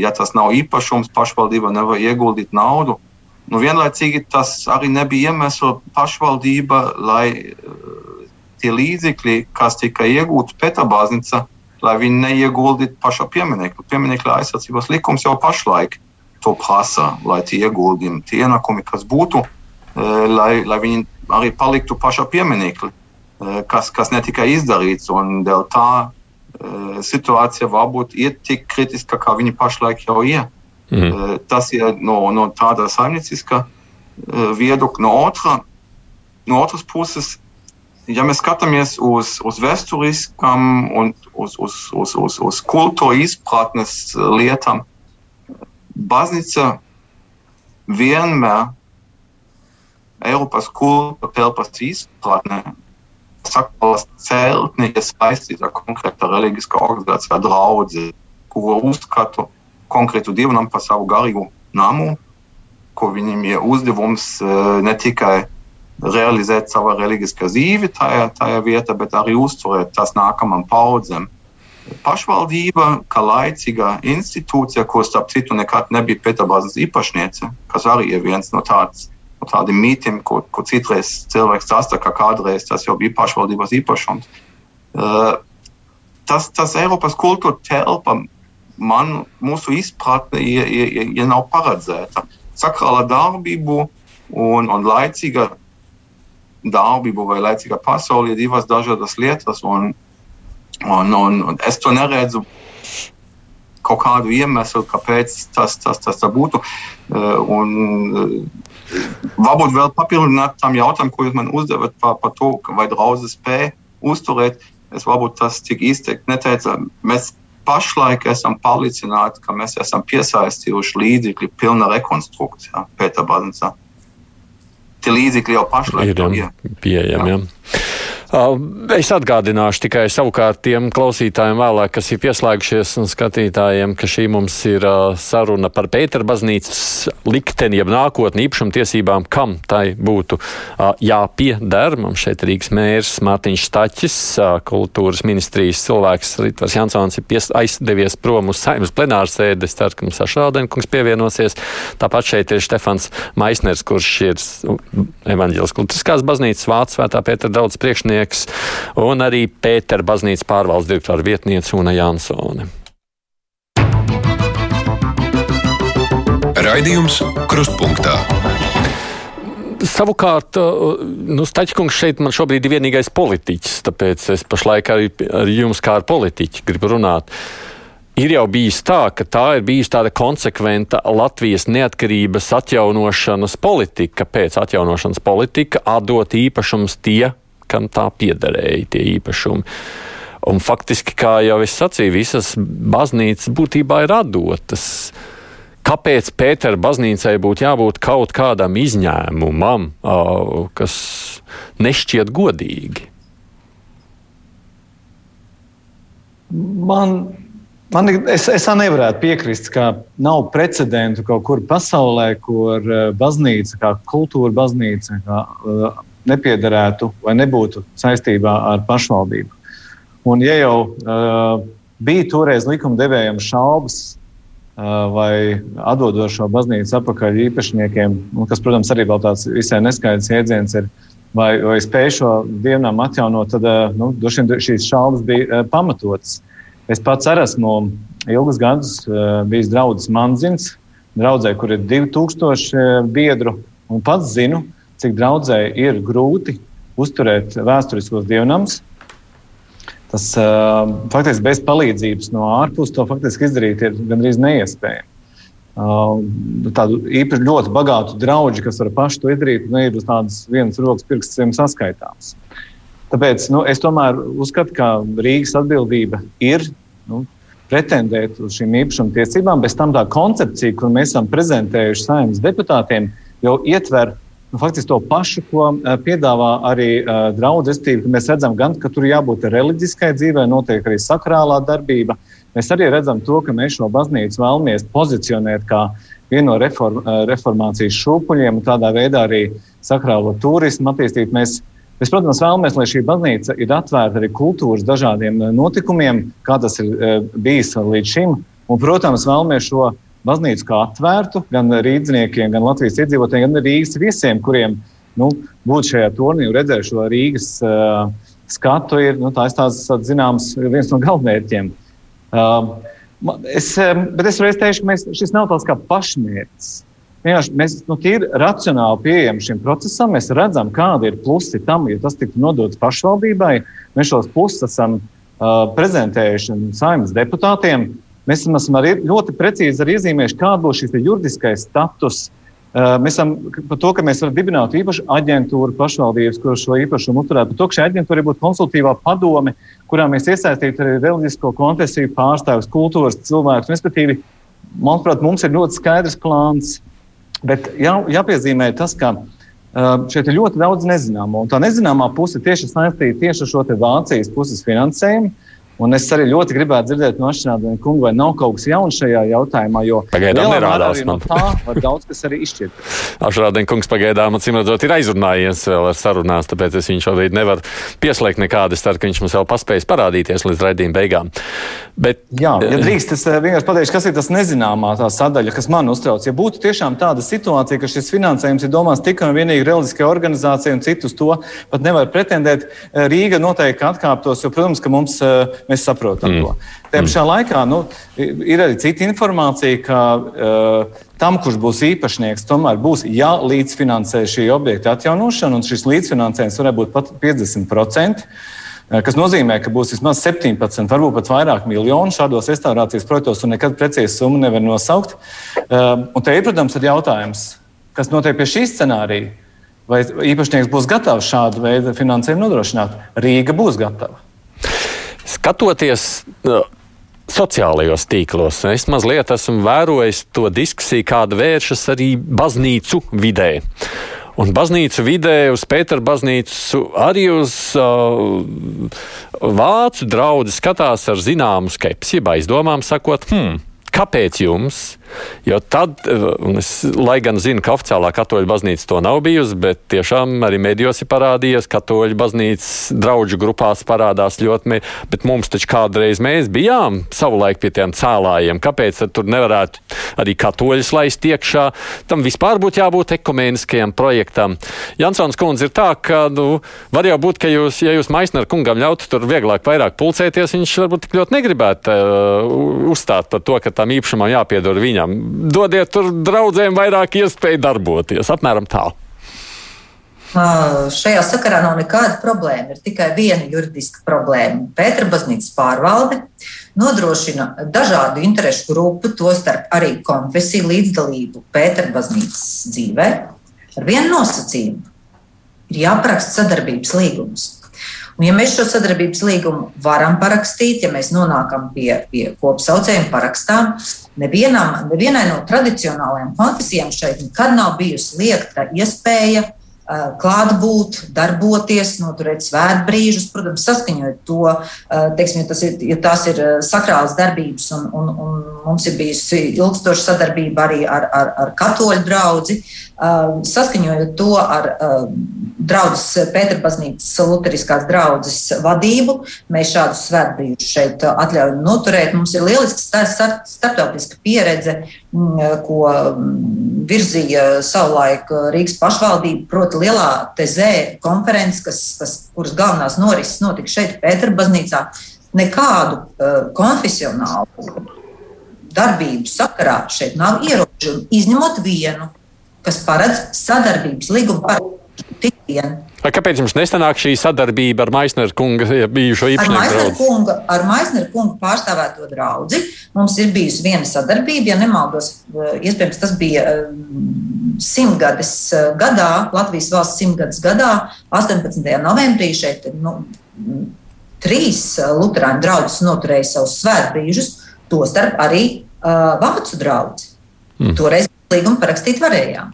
ja tas nav īpašums, pašvaldība nevar ieguldīt naudu. Nu, vienlaicīgi tas arī nebija iemesls pašvaldība, lai tie līdzekļi, kas tika iegūti Pēterbāznica, lai viņi neieguldītu pašā pieminekļa. Pieminekļa aizsardzības likums jau pašlaik to prasa, lai tie ieguldījumi, tie ienākumi, kas būtu, eh, lai, lai viņi arī paliktu pašā pieminekļa, eh, kas, kas netika izdarīts. Un dēļ tā eh, situācija varbūt ir tik kritiska, kā viņi pašlaik jau ir. Mhm. Tas ir no, no tāda saimnieciska viedokļa, no, otra, no otras puses ja mēs skatāmies uz, uz vēsturiskām un uz, uz, uz, uz, uz kultūra izpratnes lietām, baznīca vienmēr Eiropas kultūra telpas izpratnē saklas celtne ir saistīta konkrēta reliģiskā organizācijā draudzi, kuru uzskatu konkrētu dievnam par savu garīgu namu, ko viņam ir uzdevums eh, ne tikai realizēt savu reliģisko dzīvi tajā, tajā vietā, bet arī uzturēt tās nākamajām paudzēm. Pašvaldība, kā laicīga institūcija, ko starp citu nekad nebija Pēterbāzes īpašniece, kas arī ir viens no, tāds, no tādiem mītiem, ko, ko citreiz cilvēks stāsta, ka kādreiz tas jau bija pašvaldības īpašums. Uh, tas, tas Eiropas kultūra telpa man, mūsu izpratne, ja, ja, ja nav paredzēta. Sakrāla darbību un, un laicīga darbību vai laicīgā pasaulē ir divas dažādas lietas. Un, un, un, un es to neredzu kaut kādu iemeslu, kāpēc tas, tas, tas tā būtu. Uh, un, uh, varbūt vēl papildināt tam jautājumu, ko jūs man uzdevat par, par to, vai draudzes spēja uzturēt. Es varbūt tas tik izteikti neteicu. Mēs pašlaik esam pārliecināti, ka mēs esam piesaistījuši līdzekļu pilna rekonstrukcijā Pēterbaznīcā tie līdzekļi jau pašlaik ir ja, pieejami. Ja. Es atgādināšu tikai savukārt tiem klausītājiem vēlāk, kas ir pieslēgušies un skatītājiem, ka šī mums ir saruna par Pētera baznīcas likteni, jeb nākotni īpašumtiesībām, kam tai būtu jāpieder. Mums šeit Rīgas mērs Mārtiņš Staķis, kultūras ministrijas cilvēks Ritvars Jansons ir pies, aizdevies prom uz saimnes plenārsēdi. Es ceru, ka mums Sašādenkungs pievienosies. Tāpat šeit ir Štefans Maisners, kurš ir evaņģēlis kultūriskās baznīcas Vācu svētā Pētera daudz priekšnieks vietnieks, un arī Pētera baznīcas pārvaldes direktora vietniece Una Jansone. Raidījums Krustpunktā. Savukārt, nu, Staķis šeit man šobrīd ir vienīgais politiķis, tāpēc es pašlaik arī ar jums kā ar politiķi gribu runāt. Ir jau bijis tā, ka tā ir bijusi tāda konsekventa Latvijas neatkarības atjaunošanas politika, pēc atjaunošanas politika, atdot īpašums tie, kam tā piederēja tie īpašumi. Un faktiski, kā jau es sacīju, visas baznīcas būtībā ir atdotas. Kāpēc Pētera baznīcai būtu jābūt kaut kādam izņēmumam, kas nešķiet godīgi? Man, man es, es nevarētu piekrist, ka nav precedentu kaut kur pasaulē, kur baznīca, kā kultūra baznīca, kā nepiederētu vai nebūtu saistībā ar pašvaldību. Un, ja jau uh, bija toreiz likumdevējiem šaubas uh, vai atdodošo baznīcu atpakaļ īpašniekiem, kas, protams, arī vēl tāds visai neskaidrs jēdziens ir, vai, vai spēj šo dievnām atjaunot, tad uh, nu, šīs šaubas bija uh, pamatotas. Es pats esmu ilgus gadus uh, bijis draugs Manzins, draudzē, kur ir 2000 biedru, un pats zinu, uh, cik draudzēji ir grūti uzturēt vēsturiskos dievnams. Tas uh, faktiski bez palīdzības no ārpuses to faktiski izdarīt ir gandrīz neiespējami. Uh, tādu īpaši ļoti bagātu draugu, kas var paši to izdarīt, ne ir uz tādas vienas rokas pirkstiem saskaitāms. Tāpēc nu, es tomēr uzskatu, ka Rīgas atbildība ir nu, pretendēt uz šīm īpašuma tiesībām. Bez tam tā koncepcija, kur mēs esam prezentējuši saimnes deputātiem, jau ietver nu, faktiski to pašu, ko uh, piedāvā arī uh, draugs. Mēs redzam, gan, ka tur jābūt reliģiskai dzīvē, notiek arī sakrālā darbība. Mēs arī redzam to, ka mēs šo baznīcu vēlamies pozicionēt kā vienu no reform, uh, reformācijas šūpuļiem un tādā veidā arī sakrālo turismu attīstīt. Mēs, Mēs, protams, vēlamies, lai šī baznīca ir atvērta arī kultūras dažādiem notikumiem, kā tas ir bijis līdz šim. Un, protams, vēlamies šo baznīcu kā atvērtu gan rīzniekiem, gan Latvijas iedzīvotājiem, gan Rīgas viesiem, kuriem nu, būt šajā turnī un redzēt šo Rīgas uh, skatu, ir nu, tās, tās, zināms, viens no galvenajiem. Uh, es, bet es reiz teikšu, ka mēs, šis nav tāds kā pašmērķis. Vienkārši mēs nu, tīri racionāli pieejam šim procesam, mēs redzam, kādi ir plusi tam, ja tas tiktu nodots pašvaldībai. Mēs šos plusus esam uh, prezentējuši saimnes deputātiem. Mēs esam arī ļoti precīzi arī iezīmējuši, kāda būs šis juridiskais status. Mēs esam par to, ka mēs varam dibināt īpašu aģentūru pašvaldības, kuras šo īpašumu uzturētu. Par to, ka šī aģentūra būtu konsultīvā padome, kurā mēs iesaistītu arī reliģisko konfesiju pārstāvjus, kultūras cilvēkus. Respektīvi, manuprāt, mums ir ļoti skaidrs plāns. Bet jā, jāpiezīmē tas, ka šeit ir ļoti daudz nezināmo. Un tā nezināmā puse tieši saistīta tieši ar šo Vācijas puses finansējumu. Un es arī ļoti gribētu dzirdēt no Ašrādena kunga, vai nav kaut kas jauns šajā jautājumā, jo pagaidām nerādās. No tā var daudz kas arī izšķirt. Ašrādena kungs pagaidām, acīm redzot, ir aizrunājies vēl ar sarunās, tāpēc es viņu šobrīd nevaru pieslēgt nekādu. Es ceru, ka viņš mums vēl paspējas parādīties līdz raidījuma beigām. Bet, Jā, ja drīkst, es eh, vienkārši pateikšu, kas ir tas nezināmā tā sadaļa, kas man uztrauc. Ja būtu tiešām tāda situācija, ka šis finansējums ir domāts tikai un vienīgi reliģiskai organizācijai un citus to pat nevar pretendēt, eh, Rīga noteikti atkāptos, jo, protams, ka mums eh, Mēs saprotam mm. to. Tajā pašā mm. laikā nu, ir arī cita informācija, ka uh, tam, kurš būs īpašnieks, tomēr būs jālīdzfinansē šī objekta atjaunošana, un šis līdzfinansējums varētu būt pat 50%. Uh, kas nozīmē, ka būs vismaz 17, varbūt pat vairāk miljonu šādos restaurācijas projektos, un nekad precīzi summu nevar nosaukt. Uh, un te ir, protams, ir jautājums, kas notiek pie šī scenārija. Vai īpašnieks būs gatavs šādu veidu finansējumu nodrošināt? Rīga būs gatava. Skatoties uh, sociālajos tīklos, es mazliet esmu vērojis to diskusiju, kāda vēršas arī baznīcu vidē. Un baznīcu vidē, uz Pētera baznīcu, arī uz uh, vācu draugu skatās ar zināmu skepsi, jeb aizdomām, sakot, hmm, kāpēc jums? Jo tad, es, lai gan zinu, ka oficiālā katoļu baznīca to nav bijusi, bet tiešām arī medijos ir parādījies, ka katoļu baznīcas draugu grupās parādās ļoti, bet mums taču kādreiz mēs bijām savulaik pie tiem cēlājiem. Kāpēc tur nevarētu arī katoļus laist iekšā? Tam vispār būtu jābūt ekumēniskajam projektam. Jansons kundze ir tā, ka, nu, var jau būt, ka jūs, ja jūs Maisner kungam ļautu tur vieglāk vairāk pulcēties, viņš varbūt tik ļoti negribētu uh, uzstāt par to, ka tam īpašumam jāpiedod viņam viņam. Dodiet tur draugiem vairāk iespēju darboties. Apmēram tā. Šajā sakarā nav nekāda problēma. Ir tikai viena juridiska problēma. Pētera baznīcas pārvalde nodrošina dažādu interešu grupu, tostarp arī konfesiju līdzdalību Pētera baznīcas dzīvē ar vienu nosacījumu. Ir jāparaksta sadarbības līgums. Un, ja mēs šo sadarbības līgumu varam parakstīt, ja mēs nonākam pie, pie kopsaucējuma parakstām, nevienam, nevienai no tradicionālajām konfesijām šeit nekad nav bijusi liekta iespēja klātbūt, darboties, noturēt svētbrīžus, protams, saskaņot to, teiksim, ja, ir, ja tās ir sakrālas darbības, un, un, un mums ir bijusi ilgstoša sadarbība arī ar, ar, ar katoļu draugu, saskaņojot to ar draudzes Pēterbaznīcas Lutheriskās draudzes vadību, mēs šādus svētbrīžus šeit atļaujam noturēt. Mums ir lieliska starptautiska pieredze, ko virzīja savulaik Rīgas pašvaldība, proti lielā TZ konferences, kas, kas, kuras galvenās norises notika šeit Pēterbaznīcā. Nekādu uh, konfesionālu darbību sakarā šeit nav ierobežojumu, izņemot vienu kas paredz sadarbības līgumu par tikienu. Kāpēc jums nesanāk šī sadarbība ar Maisneru kunga bijušo īpašnieku? Ar Maisneru kungu pārstāvēto draugu mums ir bijusi viena sadarbība, ja nemaldos, eh, iespējams, tas bija eh, simtgades eh, gadā, Latvijas valsts simtgades gadā, 18. novembrī šeit nu, trīs luterāņu draugus noturēja savus svētbrīžus, tostarp arī uh, vācu draugu. Mm. Toreiz līgumu parakstīt varējām.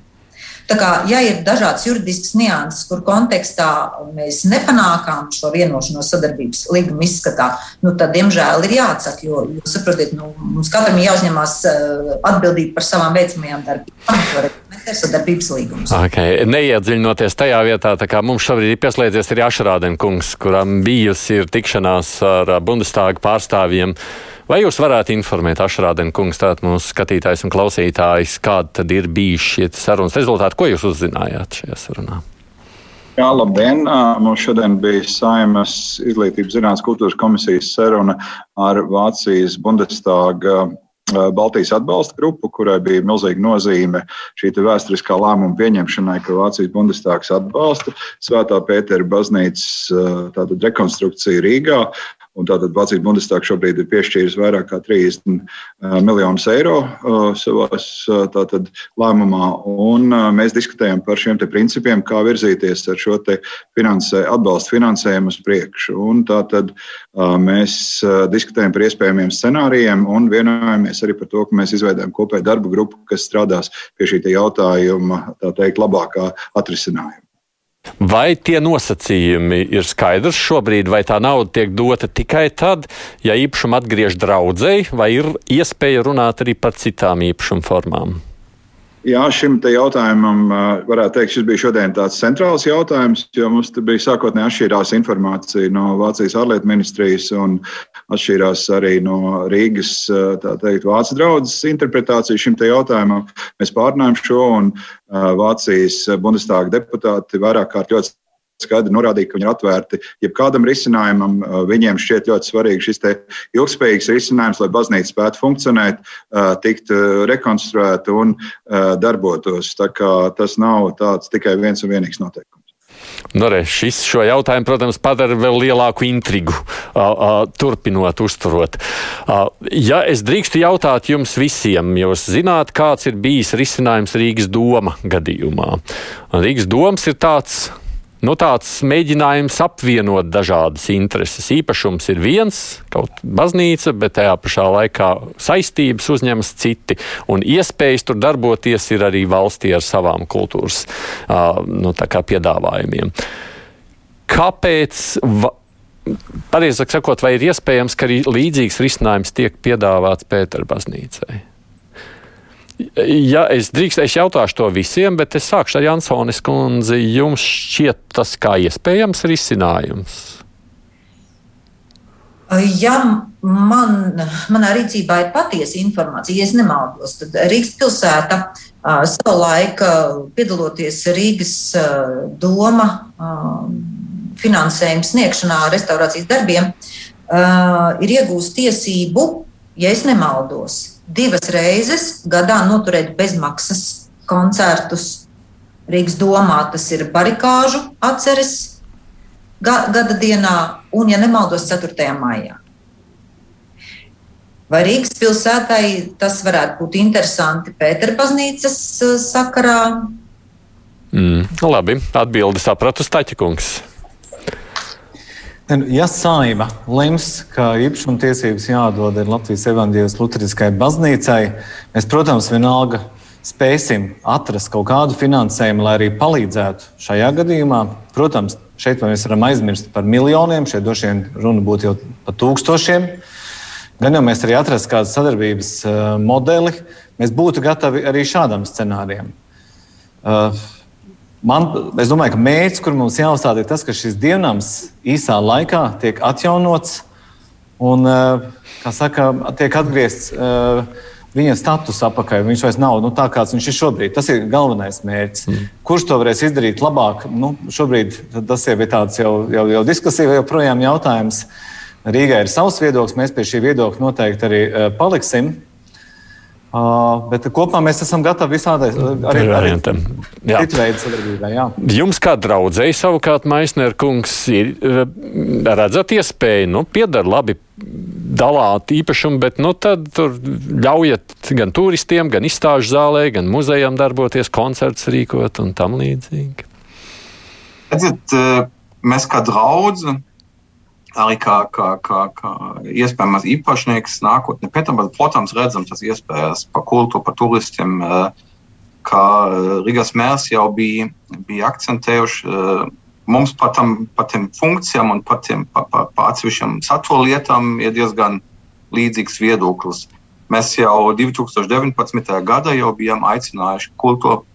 Tā kā, ja ir dažādas juridiskas nianses, kur kontekstā mēs nepanākām šo vienošanos sadarbības līguma izskatā, nu, tad, diemžēl, ir jāatsaka, jo, jo saprotiet, nu, mums katram ir jāuzņemās atbildība par savām veicamajām darbībām. Sadarbības līgums. Okay. Neiedziļinoties tajā vietā, tā kā mums šobrīd ir pieslēdzies arī Ašrādenkungs, kuram bijusi tikšanās ar Bundestāga pārstāvjiem. Vai jūs varētu informēt Ašrādenu kungs, tātad mūsu skatītājs un klausītājs, kāda tad ir bijuši šie sarunas rezultāti? Ko jūs uzzinājāt šajā sarunā? Jā, labdien! Mums šodien bija Saimas izglītības zinātnes kultūras komisijas saruna ar Vācijas Bundestāga Baltijas atbalsta grupu, kurai bija milzīga nozīme šī vēsturiskā lēmuma pieņemšanai, ka Vācijas Bundestāgs atbalsta Svētā Pētera baznīcas rekonstrukciju Rīgā. Tātad Vācijas Bundestāgs šobrīd ir piešķīris vairāk kā 30 miljonus eiro savā lēmumā. Mēs diskutējam par šiem principiem, kā virzīties ar šo finansē, atbalstu finansējumu uz priekšu. Tātad mēs diskutējam par iespējamiem scenārijiem un vienojamies arī par to, ka mēs izveidojam kopēju darbu grupu, kas strādās pie šī jautājuma, tā teikt, labākā atrisinājuma. Vai tie nosacījumi ir skaidrs šobrīd, vai tā nauda tiek dota tikai tad, ja īpašumu atgriež draudzēji, vai ir iespēja runāt arī par citām īpašumu formām? Jā, šim jautājumam varētu teikt, šis bija šodien tāds centrāls jautājums, jo mums bija sākotnēji atšķirās informācija no Vācijas ārlietu ministrijas un atšķirās arī no Rīgas, tā teikt, Vācijas draudzes interpretācija šim jautājumam. Mēs pārnājām šo un Vācijas Bundestāga deputāti vairāk kārt ļoti skaidri norādīja, ka viņi ir atvērti jebkādam risinājumam. Viņiem šķiet ļoti svarīgi šis ilgspējīgs risinājums, lai baznīca spētu funkcionēt, tikt rekonstruēta un darbotos. Tas nav tāds tikai viens un vienīgs noteikums. Nu, re, šis šo jautājumu, protams, padara vēl lielāku intrigu, uh, uh, turpinot, uzturot. Uh, ja es drīkstu jautāt jums visiem, jūs zināt, kāds ir bijis risinājums Rīgas doma gadījumā. Rīgas domas ir tāds nu, tāds mēģinājums apvienot dažādas intereses. Īpašums ir viens, kaut baznīca, bet tajā pašā laikā saistības uzņemas citi. Un iespējas tur darboties ir arī valstī ar savām kultūras uh, nu, piedāvājumiem. Kāpēc? Pareizāk sakot, vai ir iespējams, ka arī līdzīgs risinājums tiek piedāvāts Pēterbaznīcai? Ja es drīkstu, es jautāšu to visiem, bet es sākšu ar Jansonis kundzi. Jums šķiet tas kā iespējams risinājums? Ja man, manā rīcībā ir patiesa informācija, ja es nemaldos, tad Rīgas pilsēta savulaik piedaloties Rīgas doma finansējuma sniegšanā restaurācijas darbiem, ir iegūst tiesību, ja es nemaldos, divas reizes gadā noturēt bezmaksas koncertus. Rīgas domā tas ir barikāžu atceres gada dienā un, ja nemaldos, 4. maijā. Vai Rīgas pilsētai tas varētu būt interesanti Pēterbaznīcas eh, sakarā? Mm, labi, atbildi sapratu Staķikungs. Ja saima lems, ka īpašumtiesības jādod Latvijas evaņģēlijas Lutheriskajai baznīcai, mēs, protams, vienalga spēsim atrast kaut kādu finansējumu, lai arī palīdzētu šajā gadījumā. Protams, šeit mēs varam aizmirst par miljoniem, šeit droši vien runa būtu jau par tūkstošiem. Gan jau mēs arī atrastu kādu sadarbības uh, modeli, mēs būtu gatavi arī šādam scenārijam. Uh, Man, es domāju, ka mērķis, kur mums jāuzstāda, ir tas, ka šis dievnams īsā laikā tiek atjaunots un, eh, kā saka, tiek atgriezts uh, viņa status apakaļ. Viņš vairs nav nu, tā, kāds viņš ir šobrīd. Tas ir galvenais mērķis. Mm. Kurš to varēs izdarīt labāk? Nu, šobrīd tas jau ir tāds jau, jau, jau diskusija, joprojām jautājums. Rīgai ir savs viedoklis, mēs pie šī viedokļa noteikti arī uh, paliksim. Uh, bet kopā mēs esam gatavi visādai arī. Citu veidu sadarbībai. Jā. Jums kā draudzēji savukārt, Maisner kungs, ir redzat iespēju, nu, piedara labi dalāt īpašumu, bet nu, tad tur ļaujiet gan turistiem, gan izstāžu zālē, gan muzejam darboties, koncerts rīkot un tam līdzīgi. Redziet, mēs kā draugi arī kā, kā, kā, kā iespējamais īpašnieks nākotnē. Pēc tam, protams, redzam tas iespējas par kultūru, par turistiem, kā Rīgas mērs jau bija, bija akcentējuši, mums par, tiem funkcijām un par, tiem, par, par, par atsevišķām satura lietām ir diezgan līdzīgs viedoklis. Mēs jau 2019. gadā jau bijām aicinājuši kultūru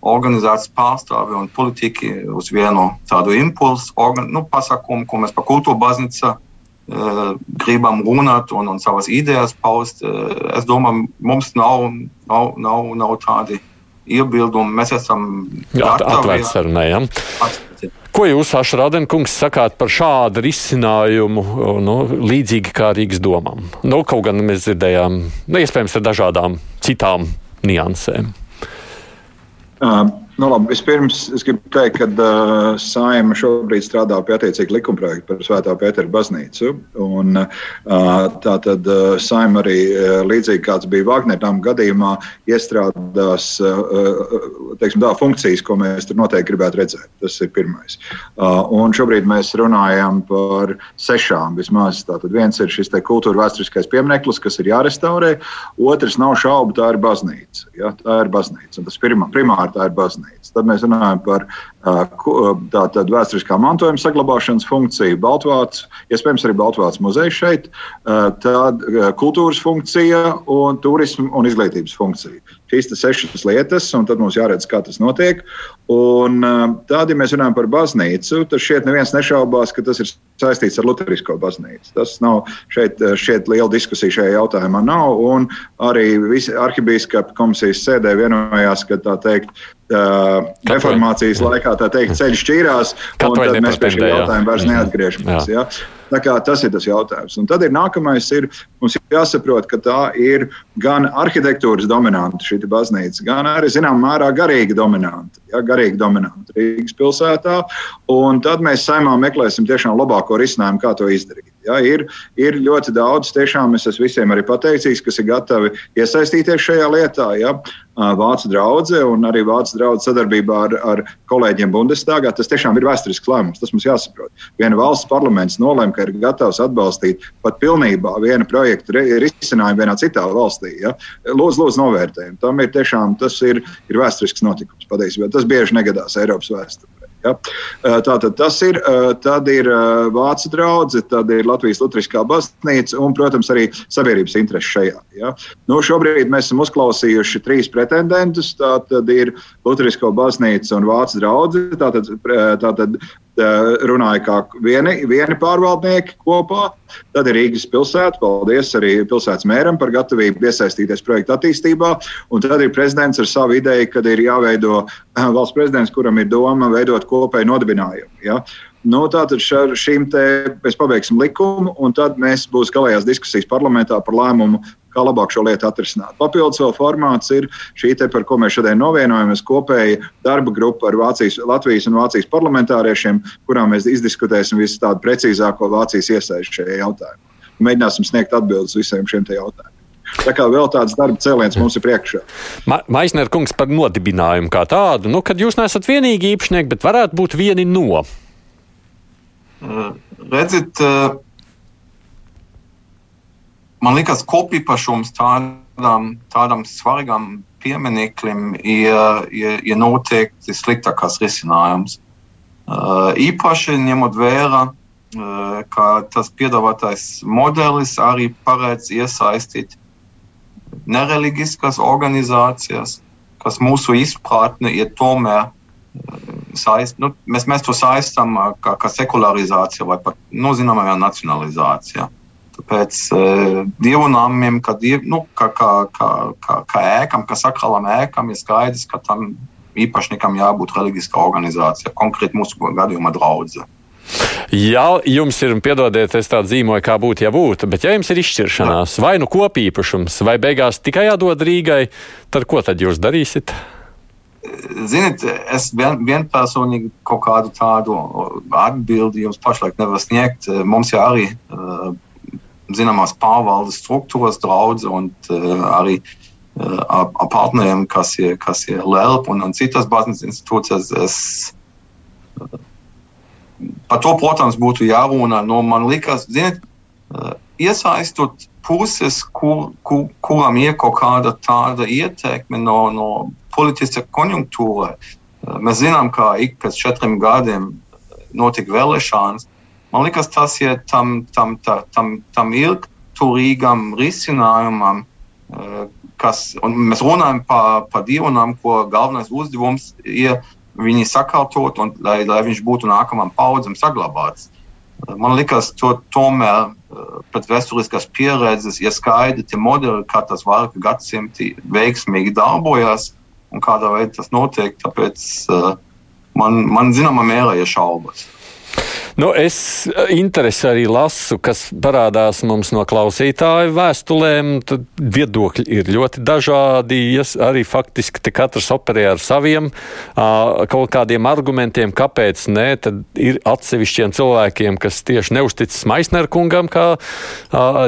organizācijas pārstāvi un politiķi uz vienu tādu impulsu, organ, nu, pasākumu, ko mēs par kultūru baznīcu uh, gribam runāt un, un savas idejas paust. Uh, es domāju, mums nav, nav, nav, nav tādi iebildumi. Mēs esam atvērti sarunai. Ja? Ko jūs, Ašrādenkungs, sakāt par šādu risinājumu, nu, līdzīgi kā Rīgas domām? Nu, kaut gan mēs dzirdējām, nu, iespējams, ar dažādām citām niansēm. Uh, Nu, labi, vispirms es gribu teikt, ka uh, Saima šobrīd strādā pie attiecīga likumprojekta par Svētā Pētera baznīcu. Un, uh, tā tad uh, Saima arī uh, līdzīgi kāds bija Vāgnernam gadījumā iestrādās uh, teiksim, tā, funkcijas, ko mēs tur noteikti gribētu redzēt. Tas ir pirmais. Uh, un šobrīd mēs runājam par sešām vismaz. Tātad viens ir šis kultūra vēsturiskais piemineklis, kas ir jārestaurē. Otrs nav šaubu, tā ir baznīca. Ja? Tā ir baznīca. Un tas pirmā, primāri tā ir baznīca baznīca. Tad mēs runājam par tātad vēsturiskā mantojuma saglabāšanas funkciju, Baltvāts, iespējams arī Baltvāts muzeja šeit, tad kultūras funkcija un turismu un izglītības funkcija. Šīs sešas lietas, un tad mums jāredz, kā tas notiek. Un tad, ja mēs runājam par baznīcu, tad šeit neviens nešaubās, ka tas ir saistīts ar Lutherisko baznīcu. Tas nav šeit, šeit liela diskusija šajā jautājumā nav, un arī visi arhibīskapi komisijas sēdē vienojās, ka tā teikt, reformācijas laikā tā teikt, ceļš šķīrās, un tad mēs pie šī jautājuma vairs mhm. neatgriežamies. Ja? Tas ir tas jautājums. Un tad ir nākamais, ir, mums jāsaprot, ka tā ir gan arhitektūras dominanta šī baznīca, gan arī zināmā mērā garīga dominanta. Ja, garīgi dominanta Rīgas pilsētā. Un tad mēs saimā meklēsim tiešām labāko risinājumu, kā to izdarīt. Ja, ir, ir ļoti daudz, tiešām es esmu visiem arī pateicīgs, kas ir gatavi iesaistīties šajā lietā. Ja. Vācu draudzē un arī Vācu draudzē sadarbībā ar, ar kolēģiem Bundestagā. Tas tiešām ir vēsturisks lēmums. Tas mums jāsaprot. Viena valsts parlaments nolēma, ka ir gatavs atbalstīt pat pilnībā vienu projektu risinājumu vienā citā valstī. Ja. Lūdzu, lūdzu novērtējumu. Tam ir tiešām tas ir, ir vēsturisks notikums patiesībā. Tas bieži negadās Eiropas vēsturē. Ja? Tātad tas ir, tad ir Vācu draugs, tad ir Latvijas Lutriskā baznīca un, protams, arī sabiedrības interesi šajā. Ja? Nu, šobrīd mēs esam uzklausījuši trīs pretendentus. Tātad ir Lutrisko baznīca un Vācu draugs. Tātad, tātad runāja kā vieni, vieni pārvaldnieki kopā. Tad ir Rīgas pilsēta. Paldies arī pilsētas mēram par gatavību iesaistīties projekta attīstībā. Un tad ir prezidents ar savu ideju, kad ir jāveido valsts prezidents, kuram ir doma veidot kopēju nodibinājumu. Ja? Nu, tātad ar šīm te mēs pabeigsim likumu, un tad mēs būs galējās diskusijas parlamentā par lēmumu kā labāk šo lietu atrisināt. Papildus vēl formāts ir šī te, par ko mēs šodien novienojamies, kopēja darba grupa ar Vācijas, Latvijas un Vācijas parlamentāriešiem, kurā mēs izdiskutēsim visu tādu precīzāko Vācijas iesaistu šajā jautājumā. Mēģināsim sniegt atbildes visiem šiem jautājumiem. Tā kā vēl tāds darba cēliens mums ir priekšā. Ma Maisner kungs par nodibinājumu kā tādu, nu, kad jūs neesat vienīgi īpašnieki, bet varētu būt vieni no. Redziet, uh, man liekas, kopīpašums tādam, tādam svarīgam piemineklim ir, ir, ir noteikti sliktākais risinājums. Uh, īpaši ņemot vērā, uh, ka tas piedāvātais modelis arī paredz iesaistīt nereliģiskas organizācijas, kas mūsu izpratne ir tomēr uh, saist, nu, mēs, mēs to saistām kā sekularizācija vai pat nu, zināmā nacionalizācija. Pēc uh, dievu namiem, kā, diev, nu, kā, kā, kā, kā, kā ēkam, kā sakrālam ēkam, ir skaidrs, ka tam īpašniekam jābūt reliģiskā organizācijā, konkrēti mūsu gadījumā draudzē. Ja jums ir, piedodiet, es tādu zīmoju, kā būtu, ja būtu, bet ja jums ir izšķiršanās, vai nu kopīpašums, vai beigās tikai jādod Rīgai, tad ko tad jūs darīsiet? Ziniet, es vien, vienpersonīgi kaut kādu tādu atbildi jums pašlaik nevaru sniegt. Mums jau arī uh, zināmās pārvaldes struktūras, draudz un uh, arī uh, ar partneriem, kas ir, kas ir LELP un, un citas baznīcas institūcijas. Es, uh, par to, protams, būtu jārunā. No, man liekas, ziniet, iesaistot puses, kur, kur, kurām ir kaut kāda tāda ietekme no, no politiska konjunktūra. Mēs zinām, ka ik pēc četriem gadiem notika vēlēšanas. Man liekas, tas ir tam, tam, tam, tam, tam ilgturīgam risinājumam, kas, un mēs runājam par pa dievnām, ko galvenais uzdevums ir viņi sakārtot, un lai, lai viņš būtu nākamajam paudzēm saglabāts. Man liekas, to tomēr pēc vēsturiskās pieredzes ir skaidri tie modeļi, kā tas vairāk gadsimti veiksmīgi darbojas un kādā veidā tas notiek. Tāpēc man, man zināmā mērā ir šaubas. Nu, es eh, interesi arī lasu, kas parādās mums no klausītāju vēstulēm. Tad viedokļi ir ļoti dažādi. Es arī faktiski katrs operē ar saviem kaut kādiem argumentiem, kāpēc nē. Tad ir atsevišķiem cilvēkiem, kas tieši neusticas Maisner kungam, kā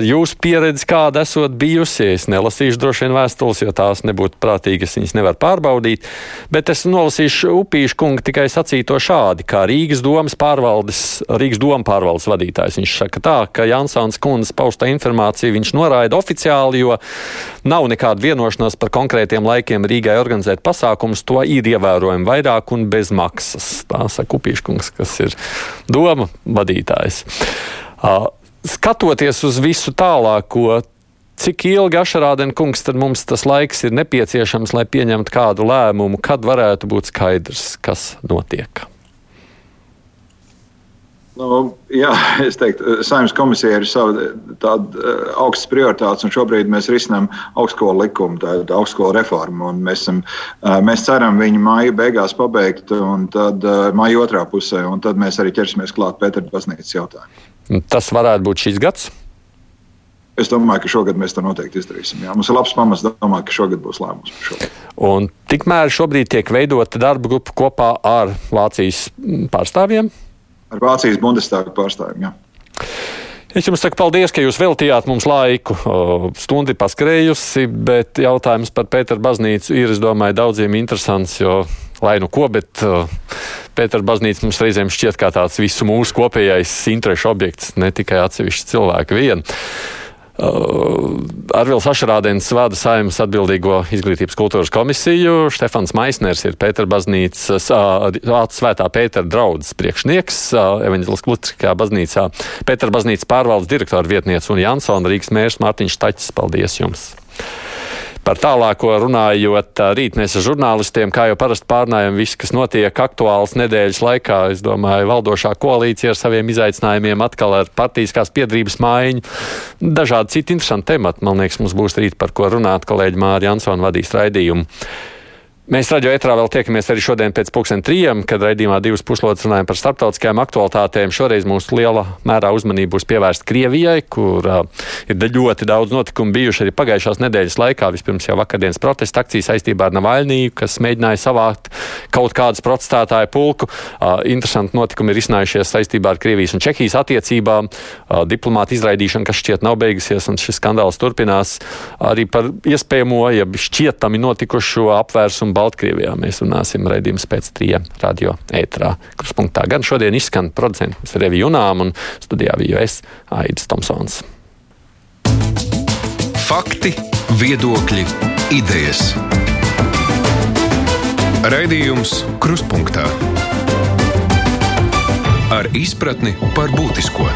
jūsu pieredze kāda esot bijusi. Es nelasīšu droši vien vēstules, jo tās nebūtu prātīgas, viņas nevar pārbaudīt. Bet es nolasīšu Upīšu kungu tikai sacīto šādi, kā Rīgas domas pārvaldes Rīgas doma pārvaldes vadītājs. Viņš saka tā, ka Jansons kundzes pausta informāciju viņš noraida oficiāli, jo nav nekāda vienošanās par konkrētiem laikiem Rīgai organizēt pasākumus. To ir ievērojami vairāk un bez maksas. Tā saka Kupīškungs, kas ir doma vadītājs. Skatoties uz visu tālāko, cik ilgi Ašarādena kungs tad mums tas laiks ir nepieciešams, lai pieņemtu kādu lēmumu, kad varētu būt skaidrs, kas notiek? Nu, jā, es teiktu, saimnes komisija ir sava tāda uh, augstas prioritātes, un šobrīd mēs risinām augstskolu likumu, tādu augstskolu reformu. Mēs, esam, mēs ceram viņu māju beigās pabeigt, un tad māju otrā pusē, un tad mēs arī ķersimies klāt Pētera baznīcas jautājumu. Tas varētu būt šis gads. Es domāju, ka šogad mēs to noteikti izdarīsim. Jā. Mums ir labs pamats domāt, ka šogad būs lēmums par šo. Un tikmēr šobrīd tiek veidota darba grupa kopā ar Vācijas pārstāvjiem ar Vācijas Bundestāga pārstāvjiem. Jā. Es jums saku paldies, ka jūs veltījāt mums laiku. Stundi paskrējusi, bet jautājums par Pēteru baznīcu ir, es domāju, daudziem interesants, jo lai nu ko, bet Pētera baznīca mums reizēm šķiet kā tāds visu mūsu kopējais interešu objekts, ne tikai atsevišķi cilvēki vien. Arvils Ašrādens vada saimnes atbildīgo izglītības kultūras komisiju. Štefans Maisners ir Pētera baznīcas, uh, svētā Pētera draudzes priekšnieks uh, Evaņģelis Klutriskajā baznīcā. Pētera baznīcas pārvaldes direktora vietniece un Jansona Rīgas mērs Mārtiņš Taķis. Paldies jums! Par tālāko runājot, rīt mēs ar žurnālistiem, kā jau parasti pārnājam visu, kas notiek aktuāls nedēļas laikā. Es domāju, valdošā koalīcija ar saviem izaicinājumiem, atkal ar partijas piedrības maiņu, dažādi citi interesanti temati. Man liekas, mums būs rīt par ko runāt. Kolēģi Mārija Jansona vadīs raidījumu. Mēs raidījā etrā vēl tiekamies arī šodien pēc pusdien trījiem, kad raidījumā divas puslodes runājam par starptautiskajām aktualitātēm. Šoreiz mūsu liela mērā uzmanība būs pievērsta Krievijai, kur uh, ir ļoti daudz notikumu bijuši arī pagājušās nedēļas laikā. Vispirms jau vakardienas protesta akcija saistībā ar Navaļniju, kas mēģināja savākt kaut kādas protestētāju pulku. Uh, interesanti notikumi ir izcinājušies saistībā ar Krievijas un Čehijas attiecībām. Uh, diplomāta izraidīšana, kas šķiet nav beigusies, un šis skandāls turpinās arī par iespējamo, ja šķietami notikušo apvērsumu Baltkrievijā. Mēs runāsim raidījums pēc trījiem radio ētrā. Kruspunktā gan šodien izskan producents Revi Junām un studijā biju es Aidis Tomsons. Fakti, viedokļi, idejas. Raidījums Kruspunkta ar izpratni par būtisko.